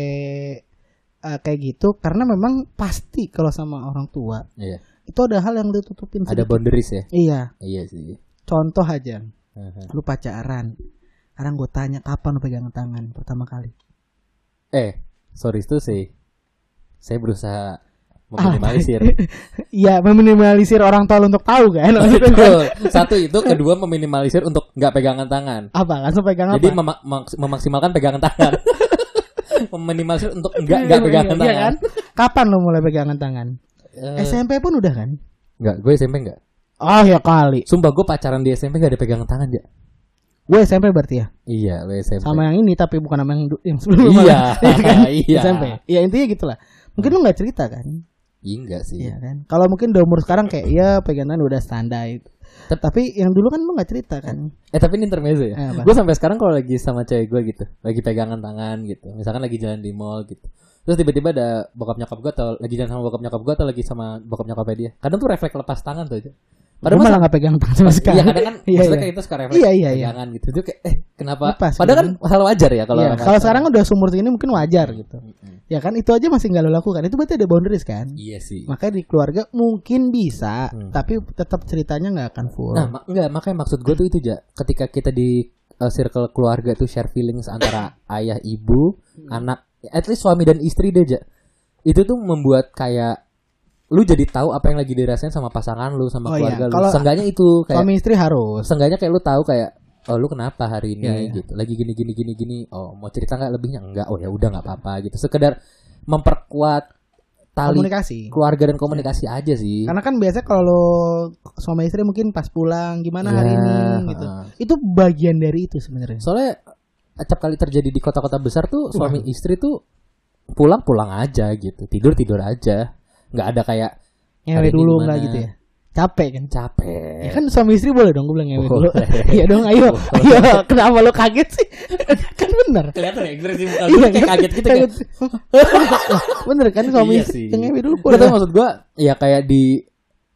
eh, kayak gitu? Karena memang pasti kalau sama orang tua
Iya.
itu ada hal yang ditutupin.
Ada
sedikit.
boundaries ya?
Iya,
Iya sih.
contoh aja.
Aha.
Lu pacaran. Sekarang gue tanya kapan lu pegangan tangan pertama kali?
Eh, sorry itu sih. Saya berusaha meminimalisir.
Iya, meminimalisir orang tua untuk tahu kan? Kan?
Satu itu, kedua meminimalisir untuk nggak pegangan tangan.
apa? Langsung pegang
Jadi
apa?
maks- memaksimalkan pegangan tangan. meminimalisir untuk nggak nggak pegangan
Iya
tangan.
kan? Kapan lu mulai pegangan tangan?
Eh,
SMP pun udah kan?
Nggak, gue SMP nggak.
Oh ya kali.
Sumpah gue pacaran di SMP gak ada pegangan tangan ya.
Gue SMP berarti ya.
Iya, gue SMP.
Sama yang ini tapi bukan sama yang yang sebelumnya.
Iya,
malah. kan?
iya.
SMP. Ya intinya gitulah. Mungkin lu nggak cerita kan?
Iya enggak sih.
Iya kan? Kalau mungkin udah umur sekarang kayak ya pegangan udah standar.
Tep-
Tapi yang dulu kan lu nggak cerita kan?
Eh tapi ini intermezzo ya.
Eh,
gue sampai sekarang kalau lagi sama cewek gue gitu, lagi pegangan tangan gitu. Misalkan lagi jalan di mall gitu. Terus tiba-tiba ada bokap nyokap gue atau lagi jalan sama bokap nyokap gue atau lagi sama bokap nyokapnya dia. Kadang tuh refleks lepas tangan tuh aja. Padahal
malah nggak pegang tangan sama sekali.
iya kadang kan
Iya,
maksudnya
iya.
kayak itu suka refleks
Iya, iya, iya.
pegangan gitu. Itu kayak eh kenapa?
Lepas,
Padahal kan
gitu.
hal wajar ya kalau
Iya, kalau sekarang udah sumur segini mungkin wajar gitu.
Mm-mm.
Ya kan itu aja masih nggak lo lakukan. Itu berarti ada boundaries kan?
Iya sih.
Makanya di keluarga mungkin bisa,
Hmm.
tapi tetap ceritanya nggak akan full.
Nah, ma- enggak, makanya maksud gue tuh itu ja. Ketika kita di uh, circle keluarga tuh share feelings antara ayah, ibu, anak, at least suami dan istri deh ja. Itu tuh membuat kayak lu jadi tahu apa yang lagi dirasain sama pasangan lu sama
Oh iya,
keluarga lu.
kalau
Seenggaknya itu kayak
Suami istri harus.
seenggaknya kayak lu tahu kayak oh lu kenapa hari ini
Iya, iya.
gitu. Lagi gini gini gini gini. Oh, mau cerita nggak lebihnya? Enggak. Oh ya udah nggak apa-apa gitu. Sekedar memperkuat tali
Komunikasi.
keluarga dan komunikasi aja sih.
Karena kan biasanya kalau suami istri mungkin pas pulang gimana
Iya,
hari ini gitu.
heeh.
Itu bagian dari itu sebenarnya.
Soalnya acap kali terjadi di kota-kota besar tuh suami istri tuh pulang-pulang aja gitu, tidur-tidur aja. Nggak ada kayak
Ngewe dulu
gimana?
nggak gitu ya. Capek kan?
capek.
Ya kan suami istri boleh dong gue bilang ngewe dulu.
Boleh.
Iya dong, ayo. Ayo, kenapa lo kaget sih? kan bener.
Kelihatan ya ekspresi muka
Iya
gue kayak kaget gitu
Kaget.
kan.
bener kan suami
Iya
istri
sih.
yang ngewe dulu boleh.
tapi maksud gua ya kayak di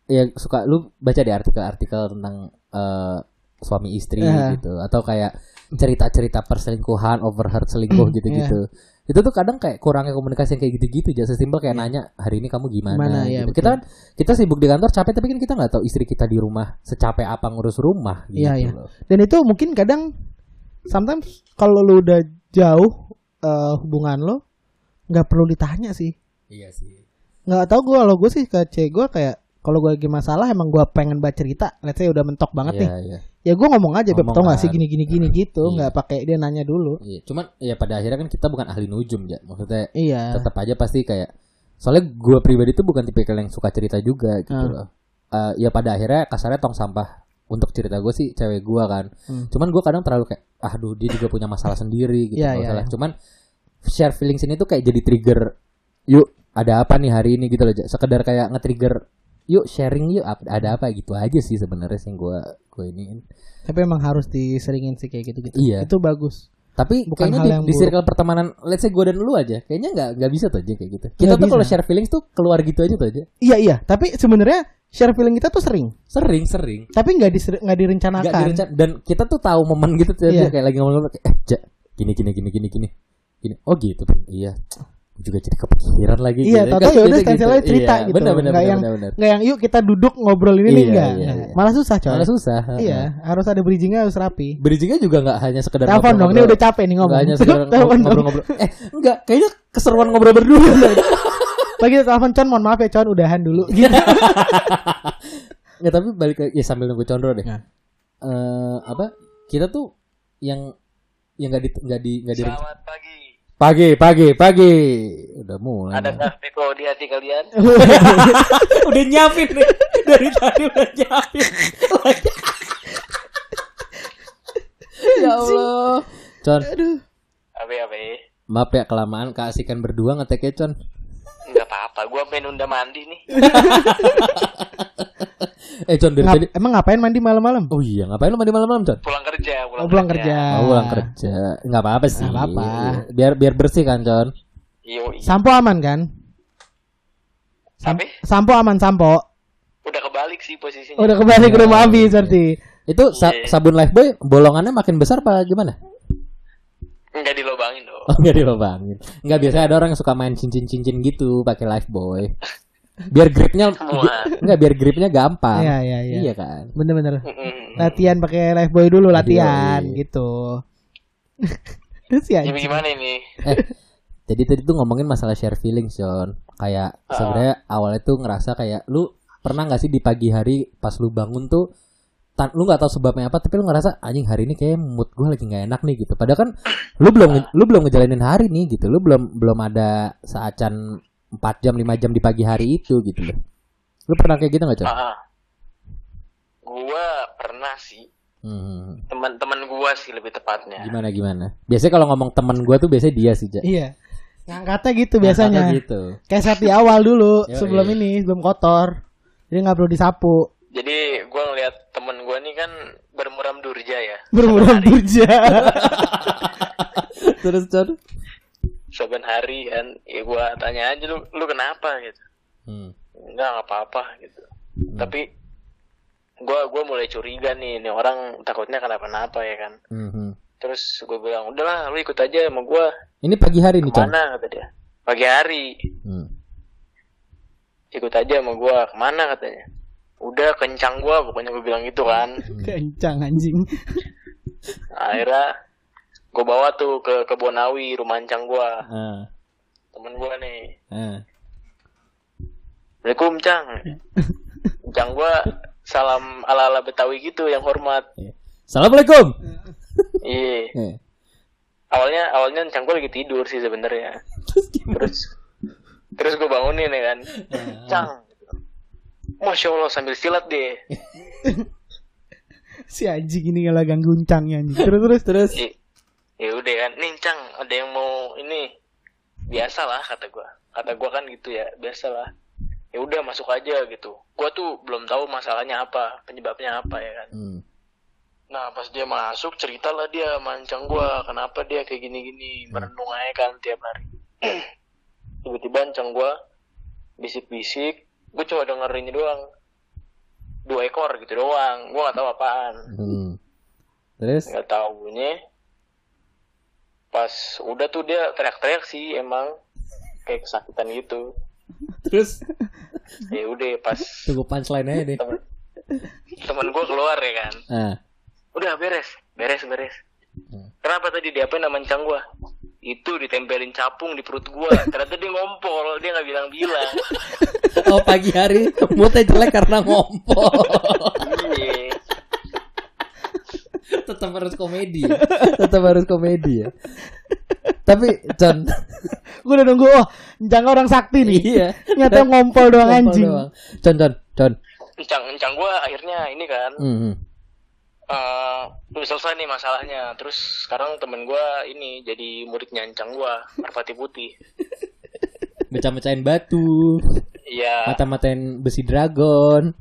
ya suka lu baca di artikel-artikel tentang eh, suami istri
Iya.
gitu atau kayak cerita-cerita perselingkuhan, overheard selingkuh
Hmm,
gitu-gitu. Itu tuh kadang kayak kurangnya komunikasi yang kayak gitu-gitu aja sesimpel kayak nanya hari ini kamu gimana,
Gimana, ya,
gitu. Kita kan kita sibuk di kantor capek tapi kan kita nggak tahu istri kita di rumah secapek apa ngurus rumah gitu
Iya, iya.
loh.
Dan itu mungkin kadang sometimes kalau lu udah jauh eh, hubungan lo nggak perlu ditanya sih
Iya sih.
nggak tahu gue kalau gue sih ke cewek gue kayak kalau gue lagi masalah emang gue pengen baca cerita let's say udah mentok banget nih
Iya, iya.
ya gue ngomong aja beb
Ngomong
tau gak sih gini gini gini gitu
Iya.
nggak pakai dia nanya dulu
Iya, cuman ya pada akhirnya kan kita bukan ahli nujum ya. Maksudnya
iya
tetap aja pasti kayak soalnya gue pribadi tuh bukan tipikal yang suka cerita juga gitu
Hmm.
loh. Eh, ya pada akhirnya kasarnya tong sampah untuk cerita gue sih cewek gue kan.
Hmm.
Cuman gue kadang terlalu kayak, aduh dia juga punya masalah sendiri gitu
iya,
masalah.
iya.
Cuman share feelings ini tuh kayak jadi trigger. Yuk ada apa nih hari ini gitu loh. Sekedar kayak nge-trigger. Yuk sharing yuk ada apa gitu aja sih sebenarnya sih gue gue ini.
tapi emang harus diseringin sih kayak gitu gitu
Iya.
itu bagus
Tapi
Bukan
kayaknya
hal
di,
yang
di circle pertemanan, let's say gue dan lu aja, kayaknya nggak nggak bisa tuh aja kayak gitu. Kita
Nggak
tuh kalau share feelings tuh keluar gitu aja tuh aja.
iya iya tapi sebenarnya share feeling kita tuh sering
Sering sering.
tapi nggak diser- nggak direncanakan
direncana dan kita tuh tahu momen gitu tuh
Iya.
kayak lagi ngomong kayak, eh ja, gini gini gini gini gini. Gini. Oh gitu. Iya. Juga jadi kepikiran lagi
Iya,
gitu.
tahu
Kan
ya udah
gitu,
sekali
gitu.
cerita
Iya,
gitu.
Benar benar
Nggak
benar
yang-
benar.
nggak yang yuk kita duduk ngobrol ini nih
Iya,
enggak
iya, iya.
malah susah coy
Malah susah.
iya harus ada bridgingnya harus rapi
Bridgingnya juga nggak hanya sekedar
telepon dong ini udah capek nih ngomong
Nggak hanya sekedar ngobrol-ngobrol. Eh, enggak, kayaknya keseruan ngobrol berdua.
lagi telepon con mohon maaf ya con udahan dulu gitu
Nggak, tapi balik ke ya sambil nunggu Condro deh.
Ya.
Eh, apa? Kita tuh yang yang nggak di nggak di nggak di
Selamat pagi.
Pagi pagi pagi. Udah mulai.
Adakah Peko di hati kalian?
udah nyiapin nih. Dari tadi udah nyiapin. Ya Allah. Con
aduh.
Abe abe.
maaf ya kelamaan. Keasikan berdua ngeteknya Con
Enggak apa-apa, gua pengen unda mandi nih.
eh dari
Ngap-
tadi
emang ngapain mandi malam-malam
oh iya ngapain lu mandi malam-malam Con
Pulang kerja, pulang,
Oh, pulang kerja.
Oh, pulang kerja nggak apa-apa sih
Nggak apa-apa.
biar biar bersih kan Con
Yo,
sampo aman kan
Abe,
sampo aman sampo
udah kebalik sih posisinya.
udah kembali ke rumah
Iya,
habis
iya.
berarti
itu sa-
Iya.
sabun Lifebuoy bolongannya makin besar apa gimana
Enggak dong.
Oh nggak dilobangin. Nggak biasa ada orang yang suka main cincin-cincin gitu pakai Lifebuoy. Biar gripnya nggak biar gripnya gampang.
iya iya iya
Iya kan.
bener-bener latihan pakai life boy dulu latihan
Yoi.
gitu terus ya
Jadi gimana ini?
Eh, jadi tadi tuh ngomongin masalah share feelings, John. Kayak
Ah.
sebenarnya awalnya tuh ngerasa kayak lu pernah nggak sih di pagi hari pas lu bangun tuh tan lu nggak tahu sebabnya apa tapi lu ngerasa anjing hari ini kayak mood gue lagi nggak enak nih gitu. Padahal kan lu belum lu belum ngejalanin hari nih gitu. Lu belum belum ada saacan 4 jam 5 jam di pagi hari itu gitu loh. Lu pernah kayak gitu nggak Con?
Ah, gua pernah sih.
Hmm,
Teman-teman gua sih lebih tepatnya.
gimana gimana? Biasanya kalau ngomong temen gue tuh biasanya dia sih Ja.
iya. Ngangkatnya gitu biasanya.
Ngangkatnya gitu.
Kayak saat di awal dulu sebelum ini sebelum kotor. Jadi nggak perlu disapu.
Jadi gua ngeliat temen bermuram durja ya.
bermuram durja
terus Con?
Saban hari kan, ya gua tanya aja lu, lu kenapa gitu.
Hmm.
Enggak nggak apa-apa gitu. Tapi gua gua mulai curiga nih, nih orang takutnya kenapa-napa ya kan.
Mhm.
Terus gue bilang, udahlah lu ikut aja sama gua.
Ini pagi hari nih. Ke
mana kata dia. Pagi hari.
Hmm.
Ikut aja sama gua. Ke mana katanya. Udah kencang gua, pokoknya gue bilang gitu kan.
kencang anjing
Akhirnya gue bawa tuh ke Kebonawi, rumah ancang gua.
Ah,
Temen gua nih.
ah.
Assalamualaikum, Cang. Cang gua salam ala-ala Betawi gitu yang hormat.
Assalamualaikum.
Iya.
Eh,
Awalnya awalnya Cang gua lagi tidur sih sebenarnya.
Terus?
Terus terus gue bangunin ya kan. Cang. Masya Allah sambil silat deh.
si anjing ini nggak ganggu guncangnya anjing terus terus
Terus
I- Ya udah kan, nih Cang, ada yang mau ini biasalah kata gua. Kata gua kan gitu ya, biasalah. Ya udah masuk aja gitu. Gua tuh belum tahu masalahnya apa, penyebabnya apa ya kan.
hmm.
Nah pas dia masuk ceritalah dia mancang gua kenapa dia kayak gini-gini merenung aja kan tiap hari. Tiba-tiba mancang gua bisik-bisik, gua cuma dengerin doang. Dua ekor gitu doang, gua nggak tahu apaan.
Hmm. Terus
Nggak tahunya pas udah tuh dia teriak-teriak sih emang kayak kesakitan gitu.
terus
Ya udah pas
tunggu punchline aja deh.
temen temen gua keluar ya kan.
Ah.
Udah beres, beres, beres.
Hmm.
Kenapa tadi diapain sama mancang gua? Itu ditempelin capung di perut gua ternyata dia ngompol dia nggak bilang-bilang
Oh pagi hari moodnya jelek karena ngompol.
iya
Tetap harus komedi. Tetap harus komedi ya. Tapi John,
Gue udah nunggu oh jangan orang sakti nih.
iya.
Nyata ngompol doang
Ngompol
anjing.
doang. John, John, John.
encang encang gua akhirnya ini kan
Hmm.
Eh udah selesai nih masalahnya terus sekarang temen gua ini jadi muridnya encang gua merpati putih
Mecah-mecahin batu,
iya
mata-matain besi dragon.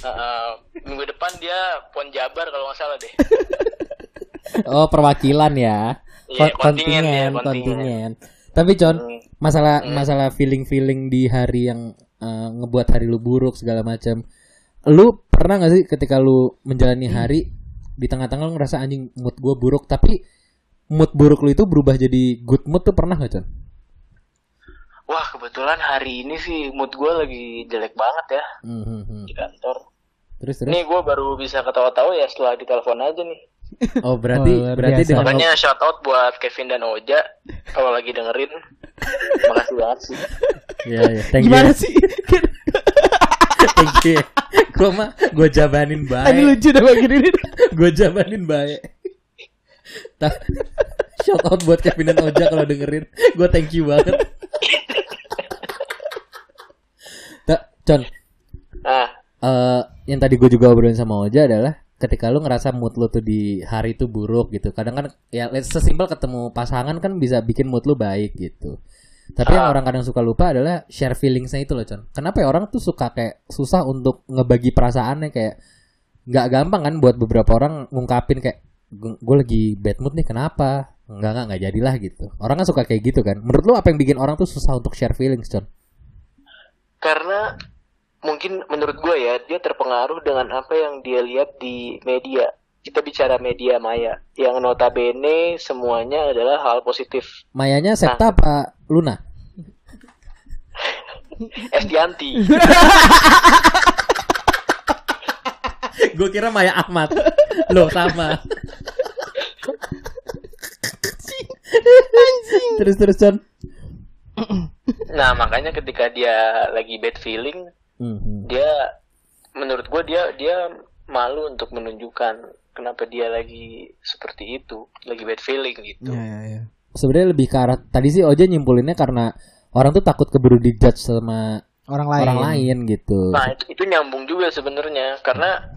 eh, minggu depan dia pon jabar kalau nggak salah deh
Oh, perwakilan ya. Kon-
kontingen ya,
kontingen,
kontingen.
Tapi John,
Hmm.
masalah masalah feeling-feeling di hari yang eh, ngebuat hari lu buruk segala macam. Lu pernah gak sih ketika lu menjalani hari di tengah-tengah lu ngerasa anjing mood gua buruk tapi mood buruk lu itu berubah jadi good mood tuh pernah gak John?
wah kebetulan hari ini sih mood gua lagi jelek banget ya
Hmm, hmm,
di kantor
Terus terus.
Nih gue baru bisa ketawa-tawa ya setelah ditelepon aja nih.
Oh berarti
Oh,
berarti
biasa.
dengan
Makanya shout out buat Kevin dan Oja kalau lagi dengerin. Makasih banget sih.
ya, ya. Thank
Gimana
you.
sih?
Thank you. Gua mah gua jabanin baik.
lucu dah begini nih.
Gua jabanin baik. Ta- Shout out buat Kevin dan Oja kalau dengerin. Gua thank you banget. Tak, John,
Nah,
eh yang tadi gue juga obrolin sama Oja adalah ketika lu ngerasa mood lu tuh di hari itu buruk gitu. Kadang kan ya sesimpel ketemu pasangan kan bisa bikin mood lu baik gitu. Tapi yang
Ah.
orang kadang suka lupa adalah share feelingsnya itu loh, Con. Kenapa ya orang tuh suka kayak susah untuk ngebagi perasaannya kayak nggak gampang kan buat beberapa orang ngungkapin kayak gue lagi bad mood nih kenapa? Enggak enggak nggak jadilah gitu. Orang kan suka kayak gitu kan. Menurut lu apa yang bikin orang tuh susah untuk share feelings, Con?
karena mungkin menurut gue ya dia terpengaruh dengan apa yang dia lihat di media. Kita bicara media maya yang notabene semuanya adalah hal positif.
Mayanya Septa apa Luna?
Estianti.
Gue kira Maya Ahmad. Loh sama. terus terus John.
nah makanya ketika dia lagi bad feeling,
Hmm,
dia menurut gue dia dia malu untuk menunjukkan kenapa dia lagi seperti itu, lagi bad feeling gitu.
Iya, iya, iya.
Sebenarnya lebih ke arah tadi sih Oja nyimpulinnya karena orang tuh takut keburu dijudge sama
Orang lain.
orang lain gitu.
Nah itu, itu nyambung juga sebenarnya karena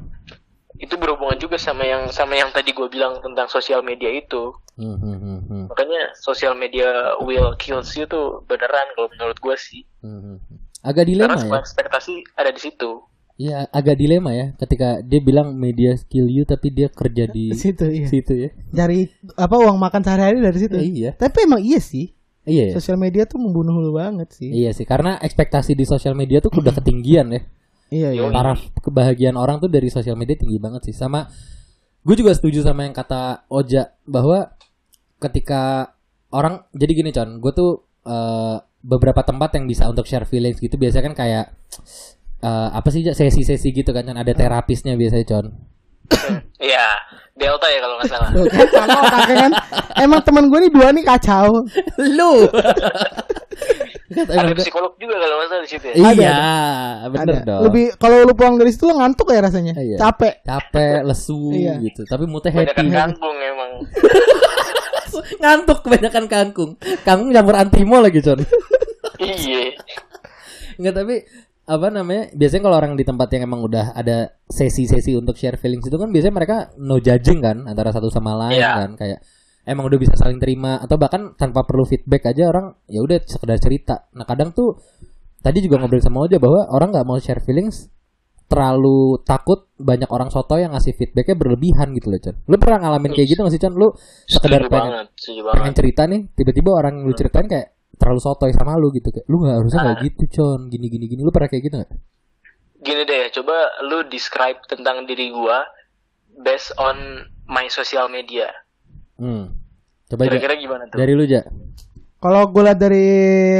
itu berhubungan juga sama yang sama yang tadi gue bilang tentang sosial media itu.
Hmm, hmm, hmm, hmm,
Makanya sosial media will kills you tuh beneran kalau menurut gue sih.
hmm, hmm. Agak dilema
Karena semua
ya.
ekspektasi ada di situ.
Iya, agak dilema ya ketika dia bilang media skill you tapi dia kerja di
situ iya.
situ ya.
Cari apa uang makan sehari-hari dari situ.
Iya.
Tapi emang iya sih.
Iya. ya?
Sosial media tuh membunuh lu banget sih.
Iya sih, karena ekspektasi di sosial media tuh udah ketinggian ya.
Iya, iya.
Taraf kebahagiaan orang tuh dari sosial media tinggi banget sih. Sama gue juga setuju sama yang kata Oja bahwa ketika orang jadi gini Con, gue tuh eh, beberapa tempat yang bisa untuk share feelings gitu biasanya kan kayak eh, apa sih sesi-sesi gitu kan Con, ada terapisnya biasanya Con.
Iya, Delta ya kalau nggak salah.
Kan sama otaknya kan. Emang teman gue nih dua nih kacau.
Lu.
Ada psikolog juga kalau nggak salah di situ ya.
Iya, bener
Ada.
dong.
Lebih kalau lu pulang dari situ lu ngantuk ya rasanya.
Iya.
Capek.
capek, lesu
Iya.
gitu. Tapi
Banyak
happy.
kangkung emang.
Ngantuk kebanyakan kangkung. Kangkung campur antimo lagi, Con.
iya.
Enggak tapi apa namanya? Biasanya kalau orang di tempat yang emang udah ada sesi-sesi untuk share feelings itu kan biasanya mereka no judging kan antara satu sama lain
Iya.
kan kayak emang udah bisa saling terima atau bahkan tanpa perlu feedback aja orang ya udah sekedar cerita. Nah, kadang tuh tadi juga ngobrol sama Oja bahwa orang nggak mau share feelings terlalu takut banyak orang soto yang ngasih feedbacknya berlebihan gitu loh Con. Lu pernah ngalamin kayak gitu nggak sih Con? Lu sekedar pengen
banget,
pengen cerita nih tiba-tiba orang lu ceritain kayak terlalu sotoy sama lu gitu kayak lu nggak harusnya kayak
Ah.
gitu con gini gini gini lu pernah kayak gitu nggak
Gini deh, coba lu describe tentang diri gua based on my social media.
hmm. coba
Kira-kira gimana tuh?
dari lu aja
Kalau gue lihat dari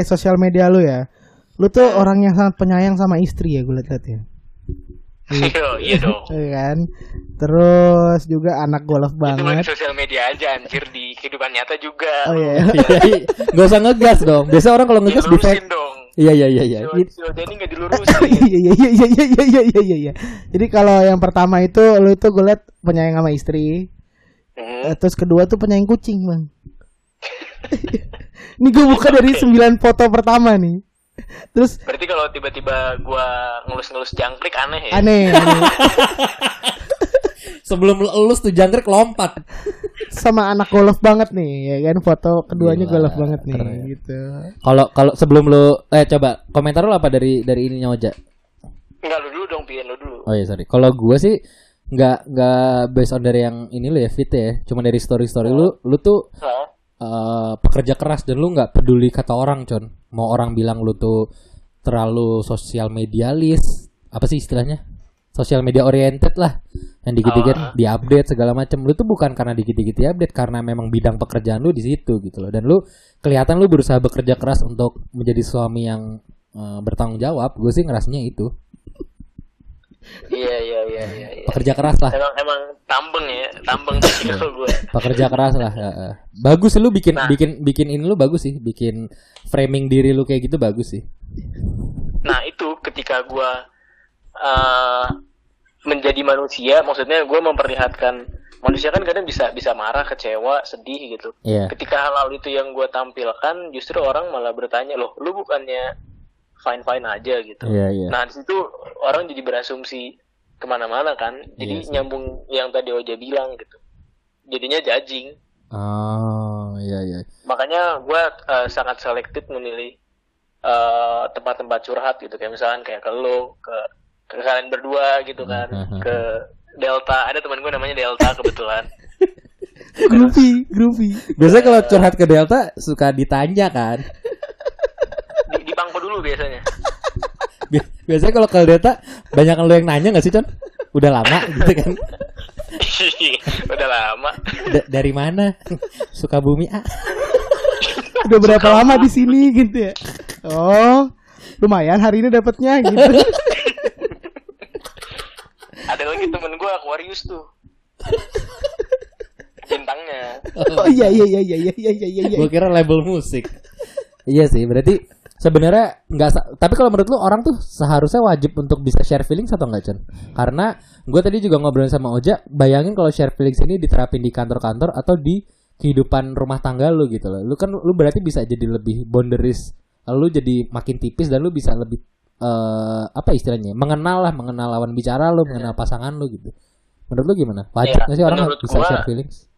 sosial media lu ya, lu tuh orang yang sangat penyayang sama istri ya gue lihat ya.
Yo, iya dong.
Iya kan. Terus juga anak golf
Itu
banget.
sosial media aja anjir di kehidupan nyata juga.
Oh iya.
Iya, Gak usah ngegas dong. Biasa orang kalau ngegas di
dong.
Iya iya iya iya.
Nggak dilurusin.
Iya iya iya iya iya iya iya iya iya. Jadi kalau yang pertama itu lu itu gue liat penyayang sama istri.
Hmm.
Eh, Terus kedua tuh penyayang kucing, Bang. Ini gue buka dari 9 foto pertama nih. Terus
Berarti kalau tiba-tiba gua ngelus-ngelus jangkrik aneh ya?
aneh, aneh.
Sebelum lulus tuh jangkrik lompat.
sama anak golf banget nih, ya kan foto keduanya
Gila,
golf banget nih
keren.
gitu.
Kalau kalau sebelum lu eh coba komentar lu apa dari dari ininya Oja?
Enggak lu dulu dong, pian lu dulu.
Oh iya sorry. Kalau gua sih nggak nggak based on dari yang ini lu ya fit ya. Cuma dari story story lu lu tuh
Hah?
eh, pekerja keras dan lu nggak peduli kata orang con. Mau orang bilang lu tuh terlalu sosial medialis apa sih istilahnya? Sosial media oriented lah yang dikit-dikit
Ah.
diupdate segala macam. Lu tuh bukan karena dikit-dikit diupdate karena memang bidang pekerjaan lu di situ gitu loh. Dan lu kelihatan lu berusaha bekerja keras untuk menjadi suami yang eh, bertanggung jawab. Gue sih ngerasanya itu
Iya iya iya iya. iya.
pekerja keras lah.
Emang emang tambeng ya, tambeng sih kalau gua.
pekerja keras lah bagus lu bikin
Nah.
bikin bikin ini lu bagus sih bikin framing diri lu kayak gitu bagus sih
Nah itu ketika gua eh menjadi manusia, maksudnya gua memperlihatkan manusia kan kadang bisa bisa marah, kecewa, sedih gitu.
Iya
Ketika hal-hal itu yang gua tampilkan, justru orang malah bertanya loh, lu bukannya fine fine aja gitu.
iya iya
Nah di situ orang jadi berasumsi ke mana-mana kan, jadi
sih.
nyambung yang tadi Oja bilang gitu. Jadinya judging.
oh iya iya
Makanya gue sangat selektif memilih eh, tempat-tempat curhat gitu, kayak misalkan kayak ke lo, ke ke kalian berdua gitu kan,
Mhm.
ke Delta. Ada teman gue namanya Delta kebetulan.
Groovy, groovy.
biasanya kalau curhat ke Delta suka ditanya kan
dulu biasanya.
biasanya kalau ke data banyak lo yang nanya nggak sih Chan? Udah lama gitu kan?
Udah lama.
D dari mana? suka bumi ah.
Udah berapa Suka lama di sini gitu ya? Oh, lumayan hari ini dapatnya gitu.
Ada lagi temen gue Aquarius tuh bintangnya.
Oh iya iya iya iya iya iya iya.
Gue kira label musik. iya sih, berarti sebenarnya nggak tapi kalau menurut lu orang tuh seharusnya wajib untuk bisa share feelings atau enggak Cen karena gue tadi juga ngobrol sama Oja bayangin kalau share feelings ini diterapin di kantor-kantor atau di kehidupan rumah tangga lu gitu loh. Lu kan lu berarti bisa jadi lebih boundaries lu jadi makin tipis dan lu bisa lebih eh, apa istilahnya mengenal lah mengenal lawan bicara lu mengenal pasangan lu gitu. Menurut lu gimana? Wajib
Ya,
nggak sih orang bisa
gua-
share feelings?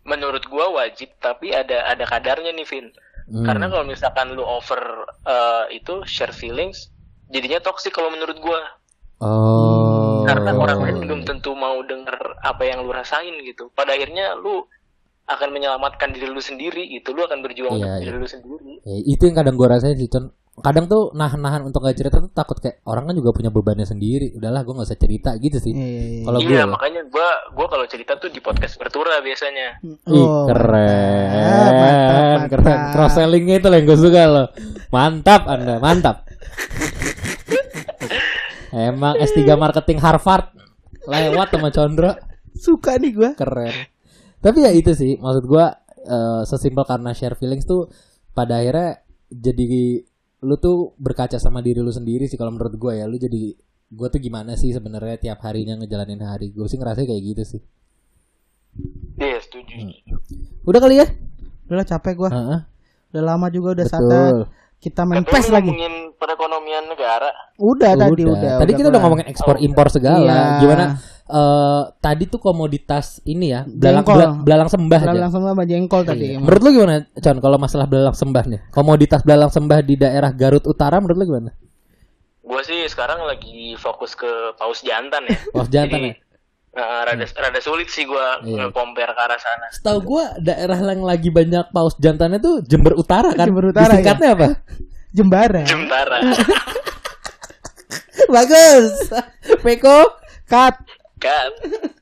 Menurut gue wajib, tapi ada ada kadarnya nih, Vin.
Hmm.
Karena kalau misalkan lu over eh, itu share feelings, jadinya toxic kalau menurut gue.
oh
Karena orang lain belum tentu mau denger apa yang lu rasain gitu. Pada akhirnya lu akan menyelamatkan diri lu sendiri gitu. Lu akan berjuang
Iya,
untuk
iya.
diri lu sendiri.
Ya, itu yang kadang gue rasain sih Con kadang tuh nahan-nahan untuk gak cerita tuh takut kayak orang kan juga punya bebannya sendiri. Udahlah gue gak usah cerita gitu sih.
Iya, iya, iya.
kalau gue
Iya, makanya gua gua kalau cerita tuh di podcast bertura biasanya.
Ih,
Oh,
keren.
mantap, mantap,
keren. Cross sellingnya itu yang gue suka loh. Mantap anda. Mantap. Emang S3 marketing Harvard lewat sama Condro
Suka nih gua.
keren. Tapi ya itu sih maksud gua eh, sesimpel karena share feelings tuh pada akhirnya jadi lu tuh berkaca sama diri lu sendiri sih kalau menurut gua ya lu jadi gua tuh gimana sih sebenarnya tiap harinya ngejalanin hari gue sih ngerasa kayak gitu sih
Iya, setuju.
udah kali ya
Udah capek gua.
Heeh,
Udah lama juga udah saatnya
betul
kita main
Katanya
PES lagi.
ngomongin perekonomian negara.
Udah, tadi udah.
tadi kita udah ngomongin ekspor impor segala
Iya.
gimana eh tadi tuh komoditas ini ya belalang
Jengkol.
bela- belalang sembah aja
Udah langsung sama jengkol tadi.
Iya. Menurut lu gimana, Con? Kalau masalah belalang sembah nih, komoditas belalang sembah di daerah Garut Utara, menurut lu gimana?
Gua sih sekarang lagi fokus ke paus jantan ya.
Paus jantan
Jadi,
ya?
eh, rada rada sulit sih gua
Iya.
nge-compare ke arah sana.
Setahu gua daerah yang lagi banyak paus jantannya tuh Jember Utara kan?
Jember Utara,
Disingkatnya apa?
Jembara.
Jemtara.
Bagus. Peko.
Cut.
up